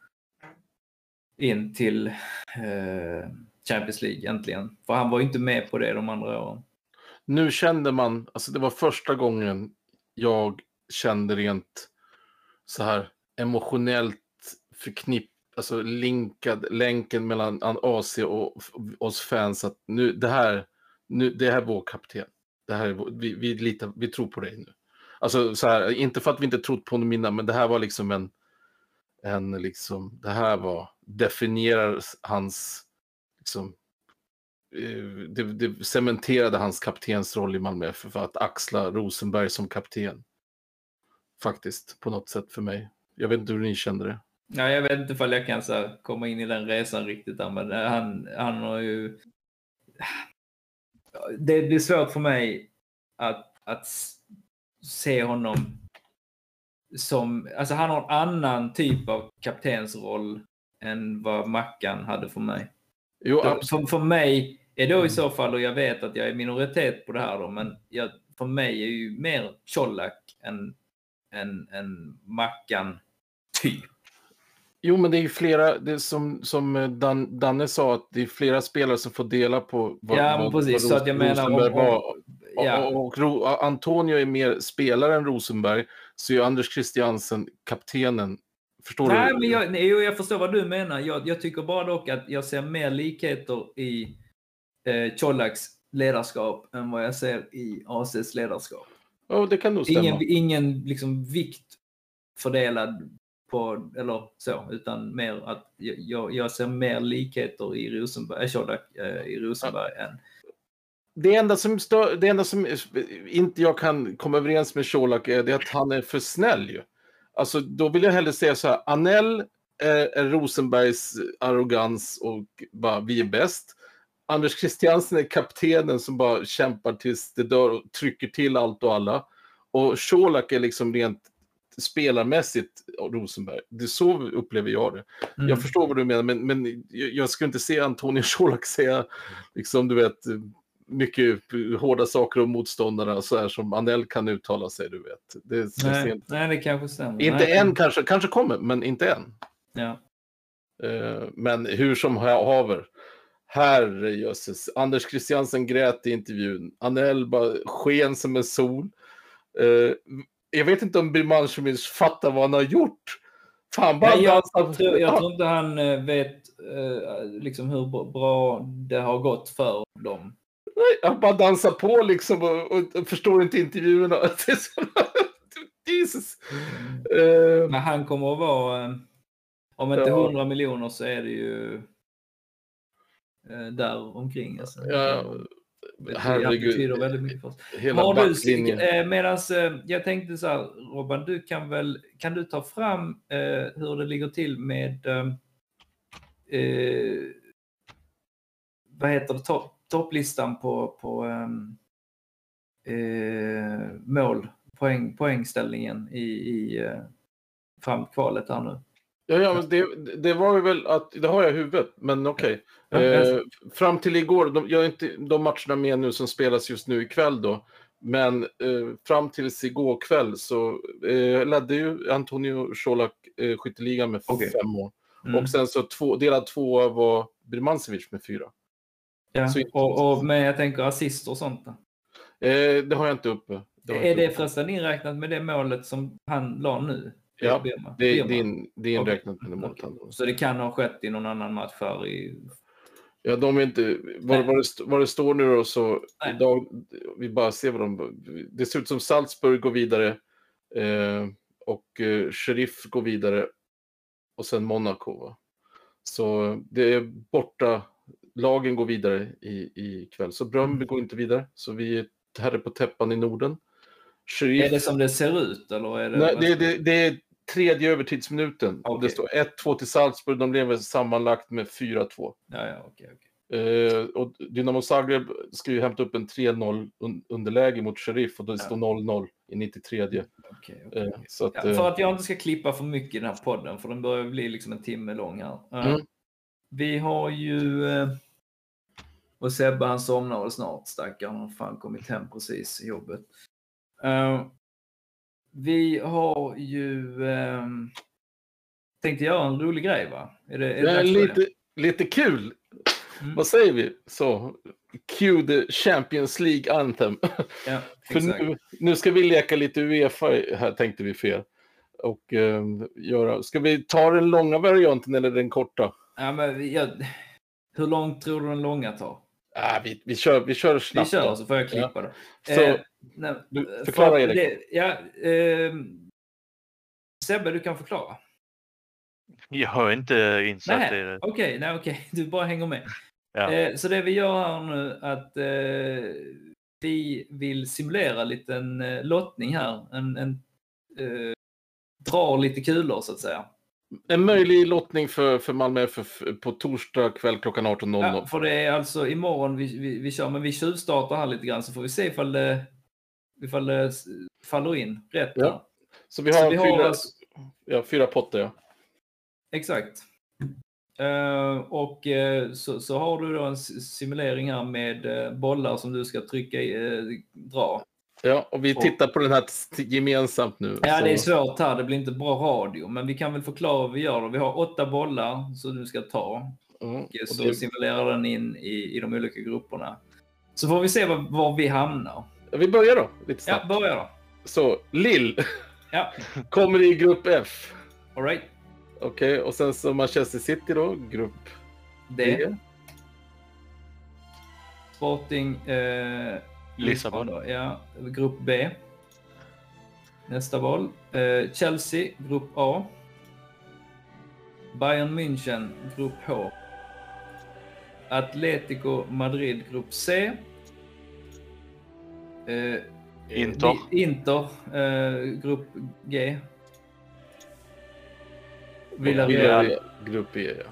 in till eh, Champions League äntligen. För han var ju inte med på det de andra åren. Nu kände man, alltså det var första gången jag kände rent så här emotionellt förknipp, alltså linkad, länken mellan AC och oss fans att nu, det här, nu, det här är vår kapten. Det här är vår, vi, vi, litar, vi tror på dig nu. Alltså så här, inte för att vi inte trott på honom innan, men det här var liksom en, en liksom, det här var, definierar hans, liksom, eh, det, det cementerade hans kaptensroll i Malmö FF för att axla Rosenberg som kapten. Faktiskt, på något sätt för mig. Jag vet inte hur ni kände det. Ja, jag vet inte ifall jag kan så här, komma in i den resan riktigt där, men han, han har ju... Det blir svårt för mig att, att se honom som... Alltså han har en annan typ av kaptensroll än vad Mackan hade för mig. Jo, för, för mig är då Mm. i så fall, och jag vet att jag är minoritet på det här då, men jag, för mig är ju mer Colak än, än, än Mackan typ. Jo, men det är ju flera, det är som, som eh, Dan, Danne sa, att det är flera spelare som får dela på vad, Ja, men vad, precis. vad Så att jag menar, Rosenberg om- var. Ja. Och, och, Ro- Antonio är mer spelare än Rosenberg, så är Anders Christiansen kaptenen. Förstår Nej, du? men jag, nej, jag förstår vad du menar. Jag, jag tycker bara dock att jag ser mer likheter i eh, Colaks ledarskap än vad jag ser i ACs ledarskap. Ja, det kan nog stämma. Ingen, ingen liksom vikt fördelad på, eller så, utan mer att jag, jag ser mer likheter i Rosenberg, eh, Shodak, Colak eh, i Rosenberg än... Det enda som, stör, det enda som inte jag kan komma överens med Colak är det att han är för snäll ju. Alltså då vill jag hellre säga så här, Anell är, är Rosenbergs arrogans och bara vi är bäst. Anders Christiansen är kaptenen som bara kämpar tills det dör och trycker till allt och alla. Och Colak är liksom rent spelarmässigt Rosenberg. Det är så upplever jag det. Mm. Jag förstår vad du menar, men, men jag skulle inte se Antonio Colak säga, liksom du vet, mycket hårda saker om motståndarna så här som Anel kan uttala sig, du vet. Det, nej, inte nej, det kanske stämmer. inte nej. än kanske, kanske kommer, men inte än. Ja. Eh, men hur som ha- haver. Herrejösses. Anders Christiansen grät i intervjun. Anel bara sken som en sol. Eh, jag vet inte om Birmancevic fattar vad han har gjort. Fan, bara Nej, jag, dansar- tror, jag tror inte han eh, vet eh, liksom hur bra det har gått för dem. Han bara dansar på liksom och, och, förstår inte intervjuerna. Jesus. Eh, Men han kommer att vara, eh, om inte Ja. 100 miljoner så är det ju där omkring. Alltså. Ja, Det herregud. betyder väldigt mycket för oss. Hela Har du, backlinjen. eh, medans, eh, jag tänkte så här, Robban, du kan väl, kan du ta fram eh, hur det ligger till med, eh, vad heter det, topp, topplistan på, på ehm, eh, mål, poäng, poängställningen i, i eh, fram kvalet här nu. Ja, ja, men det, det var ju väl att, det har jag i huvudet, men okej. Ja, Eh, fram till igår, de, jag är inte de matcherna med nu som spelas just nu ikväll då, men eh, fram tills igår kväll så eh, ledde ju Antonio Colak eh, skytteligan med Okej. fem mål. Mm. Och sen så två, delad tvåa var Birmancevic med fyra. ja. så- och, och, men jag tänker assist och sånt. Då. Eh, det har jag inte uppe. Det Är inte det förresten inräknat med det målet som han la nu? Ja? Det, det, är in, det är Okej. inräknat med han- Så det kan ha skett i någon annan match här i... Ja, de är inte, vad, vad, det, vad det står nu då så Nej. idag, vi bara ser vad de, det ser ut som Salzburg går vidare eh, och eh, Sheriff går vidare och sen Monaco. Va? Så det är borta, lagen går vidare i, i kväll. Så Bröndby Mm. går inte vidare, så vi är här är på täppan i Norden. Sheriff, Är det som det ser ut eller? Är det... Nej, det, det, det är tredje övertidsminuten. Och det står 1-2 till Salzburg, de blev sammanlagt med 4-2. Ja, ja, okej, okej. Eh, och Dynamo Zagreb ska ju hämta upp en 3-0 un- underläge mot Sheriff och det Ja. står 0-0 i 93. okej, okej. Eh, så att, Ja, eh, för att jag inte ska klippa för mycket i den här podden, för den börjar bli liksom en timme lång här. Eh, Mm. Vi har ju... eh, Och Sebbe han väl snart, stackaren. Han har fan kommit hem precis i jobbet. Eh, Vi har ju... ehm, Tänkte göra en rolig grej va? Är det, är det är för det? lite, lite kul. Mm. Vad säger vi? Så, cue the Champions League Anthem. Ja, för nu, nu ska vi leka lite Uefa här tänkte vi fel. Och eh, göra, ska vi ta den långa varianten eller den korta? Ja, men jag, hur långt tror du den långa tar? Ah, vi, vi, kör, vi kör Vi snabbt. kör då. så får jag klippa det. Så, Eh, nej, du, förklara för Erik. det, ja, ehm, Sebbe, du kan förklara. Jag är inte insatt Nej, i det. Okej, nej, okej, du bara hänger med. Ja. Eh, så det vi gör här nu att eh, vi vill simulera en liten eh, lottning här. En, en, eh, drar lite kulor så att säga. En möjlig lottning för, för Malmö FF på torsdag kväll klockan 18.00. Ja, för det är alltså imorgon vi, vi, vi kör, men vi tjuvstartar här lite grann så får vi se ifall det, ifall det faller in rätt. Ja. Så vi Så har, vi har fyra, alltså- ja, fyra potter. Ja. Exakt. Eh, och eh, så, så har du då en simulering här med eh, bollar som du ska trycka i, dra. Ja, och vi Och- tittar på den här gemensamt nu. Ja, så- det är svårt här. Det blir inte bra radio, men vi kan väl förklara vad vi gör. Då. Vi har åtta bollar som du ska ta Mm, och och så det- simulerar den in i, i de olika grupperna. Så får vi se var, var vi hamnar. Vi börjar då, lite Ja, snabbt. börja då. Så, Lill Ja, kommer i grupp F. all right. Okej, och sen så Manchester City då, grupp Det. D. Sporting eh, Lissabon. då. Ja, grupp B. Nästa val. Eh, Chelsea, grupp A. Bayern München, grupp H. Atletico Madrid, grupp C. Eh, Inter. vi- Inter, eh, grupp G. Villarreal. Villarreal, grupp E. Ja.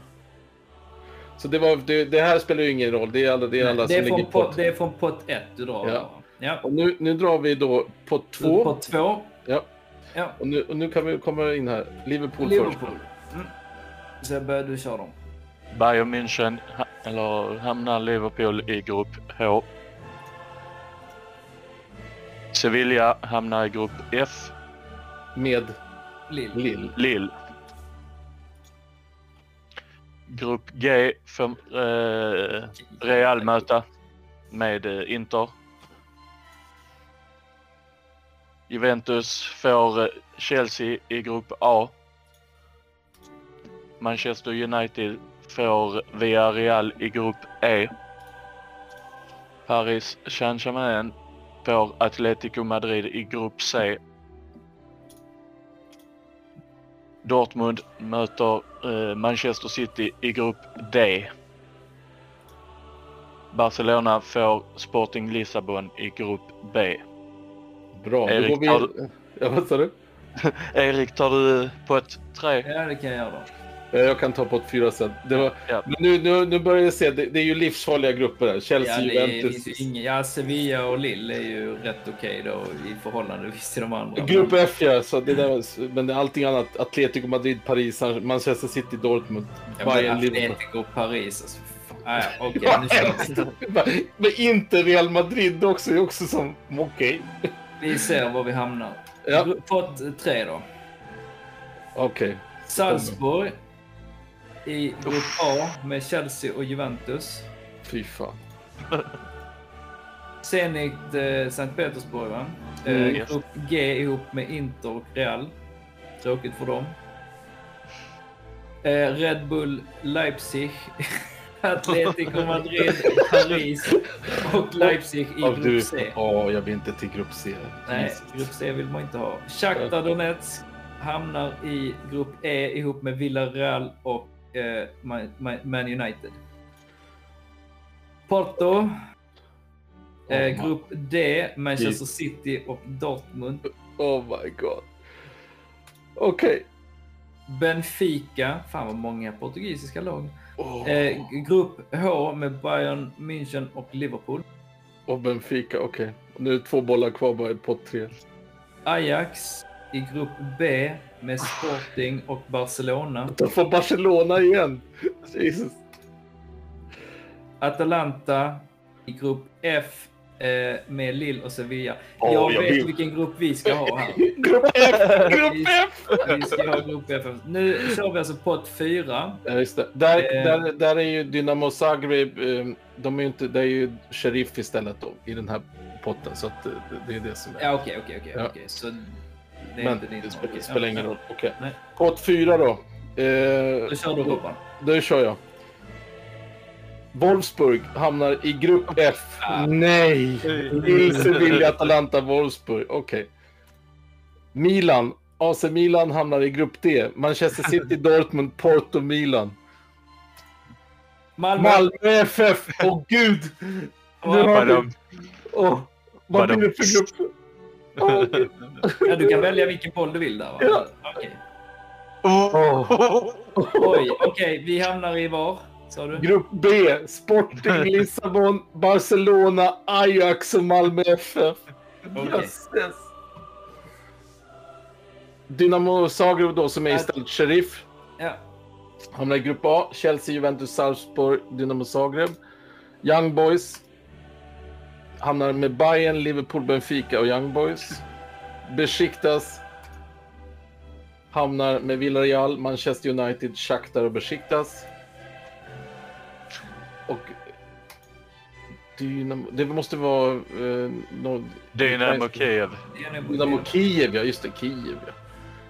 Så det, var, det, det här spelar ju ingen roll, det är alla, det är alla det, är som från ligger pot, på. det är från pott 1 du drar. Ja. ja. Och nu, nu drar vi då på två. Pott 2. Ja. Ja. Och nu, och nu kan vi komma in här. Liverpool, Liverpool. först. Mm. Sebbe, du kör dem. Bayern München eller hamnar Liverpool i grupp H. Sevilla hamnar i grupp F. Med Lill. Lill. Lille. Grupp G får eh, Real möta med eh, Inter. Juventus får eh, Chelsea i grupp A. Manchester United får Villarreal i grupp E. Paris Saint-Germain får Atletico Madrid i grupp C. Dortmund möter eh, Manchester City i grupp D. Barcelona får Sporting Lissabon i grupp B. Bra, då Erik, går vi... har Ja, vad sa du? Erik, tar du på ett tre? Ja, det kan jag göra då. Ja, Jag kan ta på ett fyra sen. Det var... Ja. Men nu, nu, nu börjar jag se, det, det är ju livsfarliga grupper här. Chelsea, Ja, det Juventus. inga, ja, Sevilla och Lille är ju rätt okej då i förhållande till de andra. Grupp F ja, så det där, men allting annat. Atletico Madrid, Paris, Manchester City, Dortmund, Ja, Bayern, Liverpool. Atletico och Paris. Alltså, ah, ja, okej, nu kör vi. Men inte Real Madrid också, är också som, okej. Vi ser var vi hamnar. Ja. Pott tre då. Okej. Salzburg i grupp A med Chelsea och Juventus. Fy fan. Zenit eh, Sankt Petersburg va? Eh, Mm, yes. Grupp G ihop med Inter och Real. Tråkigt för dem. Eh, Red Bull Leipzig. Atletico Madrid, Paris och Leipzig i Ja, du, grupp C. Åh, jag vill inte till grupp C. Nej, grupp C vill man inte ha. Shakhtar Donetsk hamnar i grupp E ihop med Villarreal och eh, Man Man United. Porto. Eh, Oh, grupp D, Manchester City och Dortmund. Oh my god. Okej. Benfica, fan vad många portugisiska lag. Åh, Eh, grupp H med Bayern München och Liverpool. Och Benfica, okej. Nu är det två bollar kvar bara på tre. Ajax i grupp B med Sporting och Barcelona. Då får Barcelona igen. Jesus. Atalanta i grupp F eh, med Lille och Sevilla. Åh, jag jag vet vill- vilken grupp vi ska ha här. Grupp F! Grupp F! Vi ska ha grupp F. Nu kör vi alltså pott 4. Ja, just det. Där, Eh. där, där är ju Dynamo Zagreb, eh, de är ju inte, det är ju Sheriff istället då, i den här potten. Så att eh, det, är det som är. Ja, okej, okej, okej. Ja. okej. Så det Men inte din. det spelar, spelar ingen roll. Okej. Nej. Pott fyra då. Eh, kör du Hoppan. Då kör jag. Wolfsburg hamnar i grupp F. Ah. Nej! Lille Sevilla, Atalanta, Wolfsburg. Okej. Milan. AC Milan hamnar i grupp D. Manchester City, Dortmund, Porto, Milan. Malmö. Malmö FF! Åh gud! Nu har vi... Åh, vad blir det för grupp? Ja, du kan välja vilken boll du vill där. Va? Ja. Okej. Åh. Oj, okej. Vi hamnar i var? Sa du? Grupp B. Sporting, Lissabon, Barcelona, Ajax och Malmö FF. Okej. Jösses. Dynamo Zagreb då som är istället Sheriff. Ja. Hamnar i grupp A. Chelsea, Juventus, Salzburg, Dynamo Zagreb. Young Boys. Hamnar med Bayern, Liverpool, Benfica och Young Boys. Besiktas. Hamnar med Villarreal, Manchester United, Shakhtar och Besiktas. Och Dynamo, det måste vara eh, någon, Dynamo Kiev. Dynamo Kiev, ja just det, Kiev ja.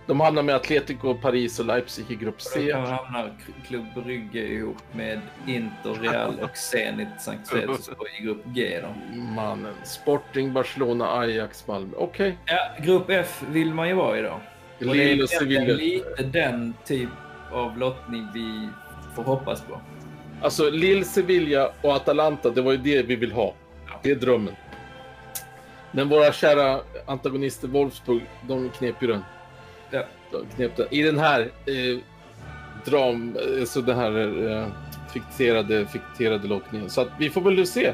De hamnar med Atletico, Paris och Leipzig i grupp C. kan hamnar Klubb Brygge ihop med Inter, Real och Zenit Sankt Petersburg i grupp G. Då. Mannen. Sporting, Barcelona, Ajax, Malmö. Okej. Ja, grupp F vill man ju vara i då. Lille och Sevilla. lite den typ av lottning vi får hoppas på. Alltså Lille, Sevilla och Atalanta, det var ju det vi vill ha. Det är drömmen. Men våra kära antagonister Wolfsburg, de knep ju den. Ja. De knep den. I den här eh, dram, så den här eh, fikterade, fikterade lottningen. Så att vi får väl se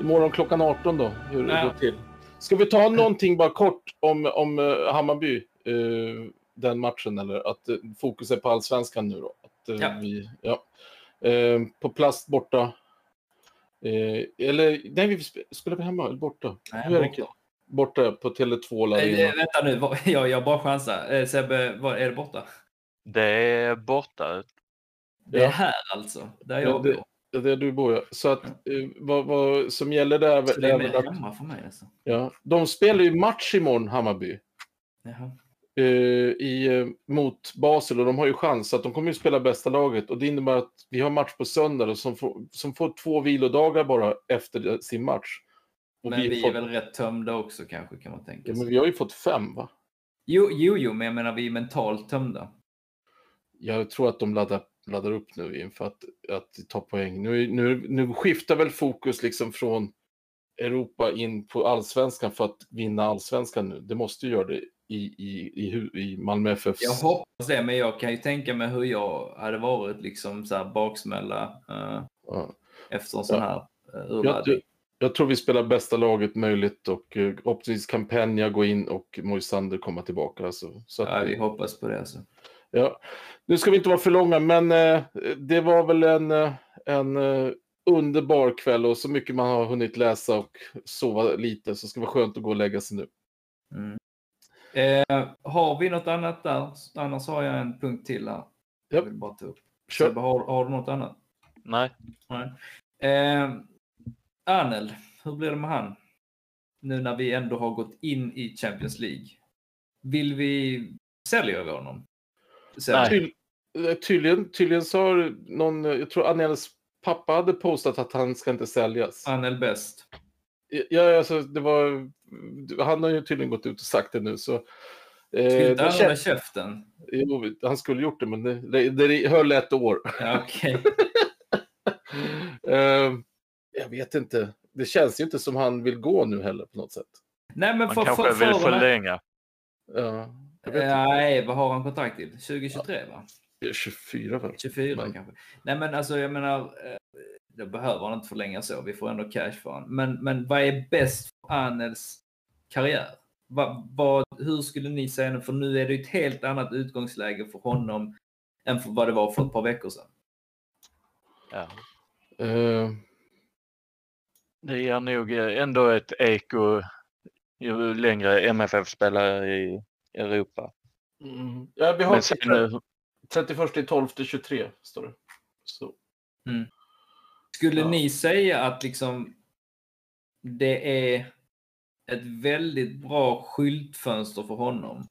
imorgon klockan 18 då, hur det Ja. går till. Ska vi ta någonting bara kort om, om eh, Hammarby, eh, den matchen, eller att eh, fokus är på allsvenskan nu då? Att, Ja. Vi, ja. På plast borta. Eller, nej, vi sp- spelar vi hemma eller borta? Nej, Hur är det? borta. Borta på Tele2 Eh, Arena. eh, vänta nu, jag, jag bara chansar. Eh, Sebbe, vad, är det borta? Det är borta. Det är Ja. här alltså, där Ja, jag det- bor. Det är där du bor, ja. Så att eh, vad, vad som gäller där Så det är mer att, hemma för mig alltså. ja, de spelar ju match imorgon, Hammarby. Jaha. eh, i, mot Basel och de har ju chans att de kommer ju spela bästa laget och det innebär att vi har match på söndag och som, får, som får två vilodagar bara efter sin match. Men vi, får, är väl rätt tömda också kanske kan man tänka ja, sig. men vi har ju fått fem va? Jo, jo, jo, men jag menar vi är mentalt tömda. Jag tror att de laddar laddar upp nu inför att, att ta poäng. Nu, nu, nu skiftar väl fokus liksom från Europa in på allsvenskan för att vinna allsvenskan nu. Det måste ju göra det i, i, i, i Malmö FFs... Jag hoppas det, men jag kan ju tänka mig hur jag hade varit liksom så här baksmälla eh, Ja. efter en sån Ja. här Jag, urladdning. Jag, tror vi spelar bästa laget möjligt och uh, optimistiskt kan Peña gå in och Moisander komma tillbaka. Alltså. Så att, Ja, vi hoppas på det. Alltså. Ja, nu ska vi inte vara för långa, men eh, det var väl en, eh, en eh, underbar kväll och så mycket man har hunnit läsa och sova lite så ska det vara skönt att gå och lägga sig nu. Mm. Eh, har vi något annat där? Annars har jag en punkt till här. Jag vill bara ta upp. Kör. Sebbe, har, har du något annat? Nej, Nej. Arnel, hur blir det med han? Nu när vi ändå har gått in i Champions League. Vill vi sälja honom? Sen- Nej. Eh, tydligen, tydligen så har någon, jag tror Annelis pappa hade postat att han ska inte säljas. Arnel bäst. Ja, alltså det var, han har ju tydligen gått ut och sagt det nu så. Skulle inte han känns, käften? jo, han skulle gjort det men det, det, det höll ett år. Ja, okej. Eh, jag vet inte. Det känns ju inte som han vill gå nu heller på något sätt. Nej, men man för, kanske för, vill för, förlänga. Ja. Nej, vad har han kontrakt till? 2023 va? 24 väl? 24 Men- kanske. Nej men alltså jag menar, eh, då behöver han inte förlänga så. Vi får ändå cash för honom. Men, men vad är bäst för Anels karriär? Va, vad, hur skulle ni säga nu? För nu är det ju ett helt annat utgångsläge för honom än för vad det var för ett par veckor sedan. Ja. Eh, Det ger nog eh, ändå ett eko ju längre MFF spelar i Europa. mm. ja, vi har Men sen, eh, 31 12 23 står det. Så. Skulle Ja. ni säga att liksom det är ett väldigt bra skyltfönster för honom?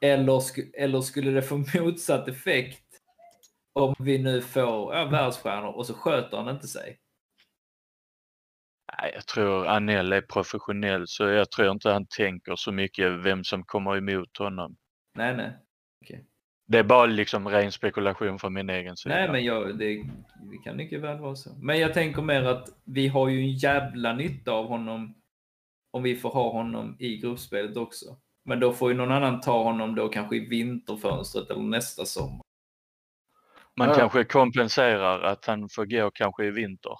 Eller, sk- eller skulle det få motsatt effekt om vi nu får ja, världsstjärnor och så sköter han inte sig? Nej, jag tror Anel är professionell så jag tror inte han tänker så mycket vem som kommer emot honom. Nej, nej. Det är bara liksom ren spekulation från min egen sida. Nej, men jag, det, det kan mycket väl vara så. Men jag tänker mer att vi har ju en jävla nytta av honom om vi får ha honom i gruppspelet också. Men då får ju någon annan ta honom då kanske i vinterfönstret eller nästa sommar. Man Ja. kanske kompenserar att han får gå kanske i vinter.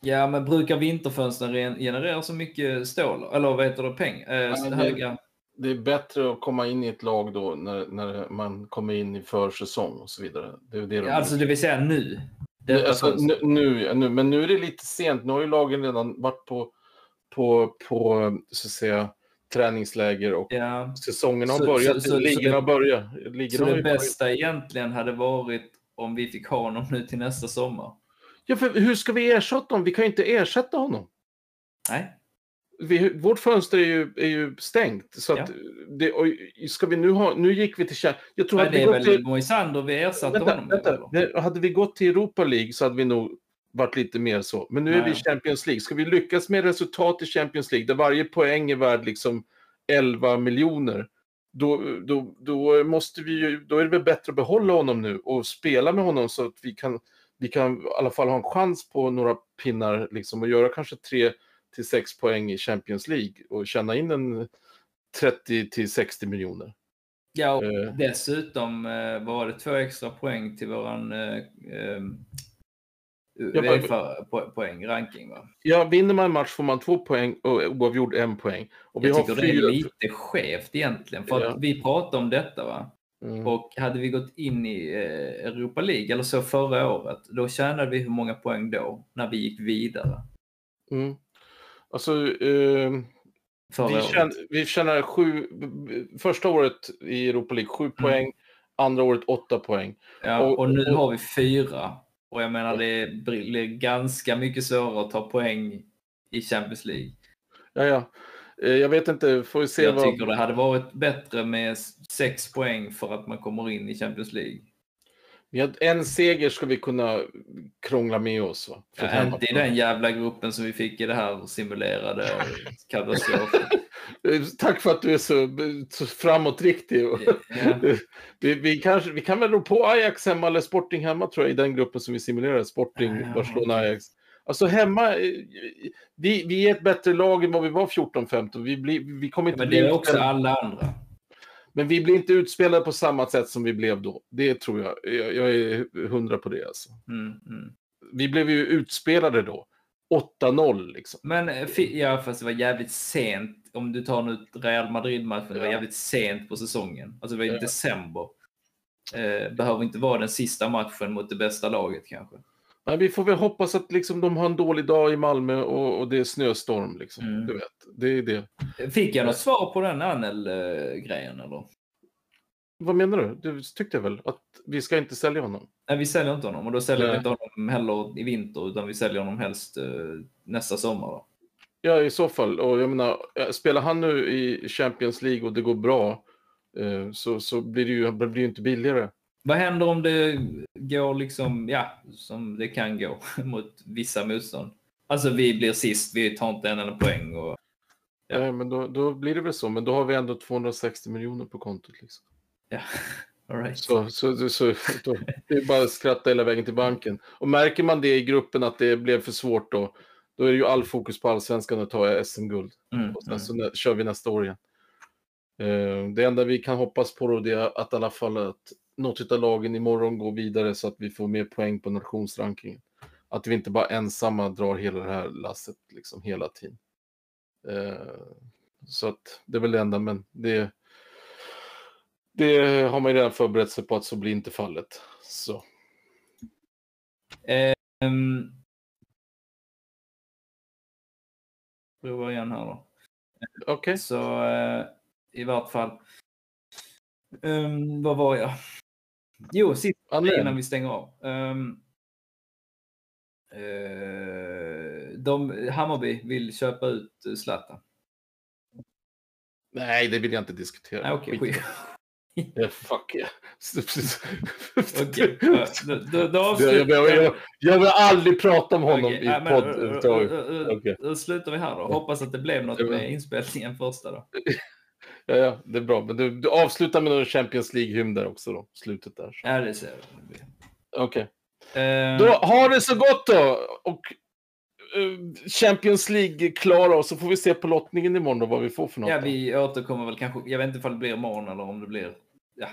Ja, men brukar vinterfönstren gen- generera så mycket stål? Eller vad heter det? Peng? Eh, Ja, det- höga? Det är bättre att komma in i ett lag då när, när man kommer in i försäsong och så vidare. Det är det de- Alltså det vill säga nu. Detta alltså, nu, nu, nu, men nu är det lite sent. Nu har ju lagen redan varit på, på, på så att säga, träningsläger och Ja. säsongen har Så- börjat. så- så- ligorna har börjat. Ligorna Så det ju börjat. bästa egentligen hade varit om vi fick ha honom nu till nästa sommar. Ja, för hur ska vi ersätta honom? Vi kan ju inte ersätta honom. Nej. Vi, vårt fönster är ju, är ju stängt. Så att Ja. det, och ska vi nu ha, nu gick vi till Jag tror att det är väl till, Moisander vi ersatte vänta, honom vänta. Det- Hade vi gått till Europa League så hade vi nog varit lite mer så. Men nu är vi i Nej. Champions League. Ska vi lyckas med resultat i Champions League där varje poäng är värd liksom 11 miljoner. Då, då, då, måste vi ju, då är det väl bättre att behålla honom nu och spela med honom så att vi kan, vi kan i alla fall ha en chans på några pinnar liksom, och göra kanske 3 till 6 poäng i Champions League och tjäna in en 30 till 60 miljoner. Ja, och Eh. dessutom eh, var det två extra poäng till våran eh, eh, UEFA po- poäng, ranking. Va? Ja, vinner man en match får man två poäng och oavgjord en poäng. Och vi Jag har tycker det är fyra... lite skevt egentligen. För Ja. att vi pratade om detta va? Mm. Och hade vi gått in i eh, Europa League eller så förra året, då tjänade vi hur många poäng då? När vi gick vidare. Mm. Alltså, eh, Förra vi, året. tjän, vi tjänar sju, första året i Europa League sju poäng, andra året åtta poäng. Ja, och- och, nu och- har vi fyra. Och jag menar det blir ganska mycket svårare att ta poäng i Champions League. Ja, ja. Eh, jag vet inte, får vi se jag vad... tycker det hade varit bättre med sex poäng för att man kommer in i Champions League. En seger ska vi kunna krångla med oss. Va? Ja, inte i den jävla gruppen som vi fick i det här simulerade katastrofen. Eh, Tack för att du är så, så framåtriktig. Ja. Vi, vi, kanske, vi kan väl ro på Ajax hemma eller Sporting hemma tror jag i den gruppen som vi simulerar. Sporting, Barcelona. Ajax. Alltså hemma, eh, vi, vi är ett bättre lag än vad vi var 14-15. Vi, blir- vi kommer inte Men det är också alla andra. men vi blir inte utspelade på samma sätt som vi blev då. Det tror jag. Jag, jag är hundra på det alltså. Mm, mm. Vi blev ju utspelade då. 8-0 liksom. Men eh, ja, fast det var jävligt sent. Om du tar nu Real Madrid-matchen, det var jävligt sent på säsongen. Alltså det var i Ja. december. Eh, behöver inte vara den sista matchen mot det bästa laget kanske. Nej, vi får väl hoppas att liksom, de har en dålig dag i Malmö och, och det är snöstorm. Liksom. Mm. Du vet, det är det. Fick jag något svar på den Anel-grejen eller? Vad menar du? Du tyckte väl att vi ska inte sälja honom? Nej, vi säljer inte honom och då säljer vi Nej. inte honom heller i vinter utan vi säljer honom helst eh, nästa sommar. Då. Ja, i så fall. Och jag menar, spelar han nu i Champions League och det går bra eh, så, så blir det ju blir inte billigare. Vad händer om det går liksom, ja, som det kan gå mot vissa motstånd? Alltså vi blir sist, vi tar inte en enda poäng och Ja. Eh, men då, då blir det väl så. Men då har vi ändå 260 miljoner på kontot. Liksom. ja, all right. Så, så, så, så då, det är bara att skratta hela vägen till banken. Och märker man det i gruppen att det blev för svårt då, då är det ju all fokus på allsvenskan och ta SM-guld. Mm, Och sen mm. så nä- kör vi nästa år igen. Eh, det enda vi kan hoppas på då det är att i alla fall att något av lagen imorgon går vidare så att vi får mer poäng på nationsrankingen. Att vi inte bara ensamma drar hela det här lasset liksom hela tiden. Eh, så att det är väl det enda, men det, det har man ju redan förberett sig på att så blir inte fallet. Så. Um, prova igen här då. Okej, Så eh, i vart fall. Um, vad var jag? Jo, sista innan vi stänger av. Um, eh, de, Hammarby vill köpa ut eh, Zlatan. Nej, det vill jag inte diskutera. Nej, okej, Skit. Eh, fuck yeah. Okej, ja, då, då, då jag, jag, jag, jag, jag vill aldrig prata med honom Okej, i ja, podd Okej. Då slutar vi här då. Hoppas att det blev något med inspelningen första då. Ja, ja, det är bra. Men du, du avslutar med någon Champions League-hymn där också då. Slutet där. Ja, det ser vi. Okej. Eh, Då, ha det så gott då! Och eh, Champions League klara och så får vi se på lottningen imorgon då vad vi får för något. Ja, vi återkommer väl kanske. Jag vet inte ifall det blir imorgon eller om det blir... Ja,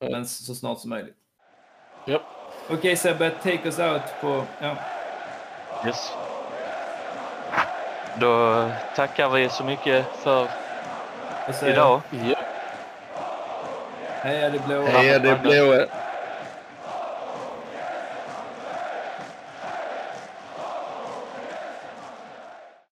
Ja. men så snart som möjligt. Ja. Okej Sebbe, take us out på... Ja. Yes. Då tackar vi så mycket för idag. Ja. Heja det blåa. Hej, det blev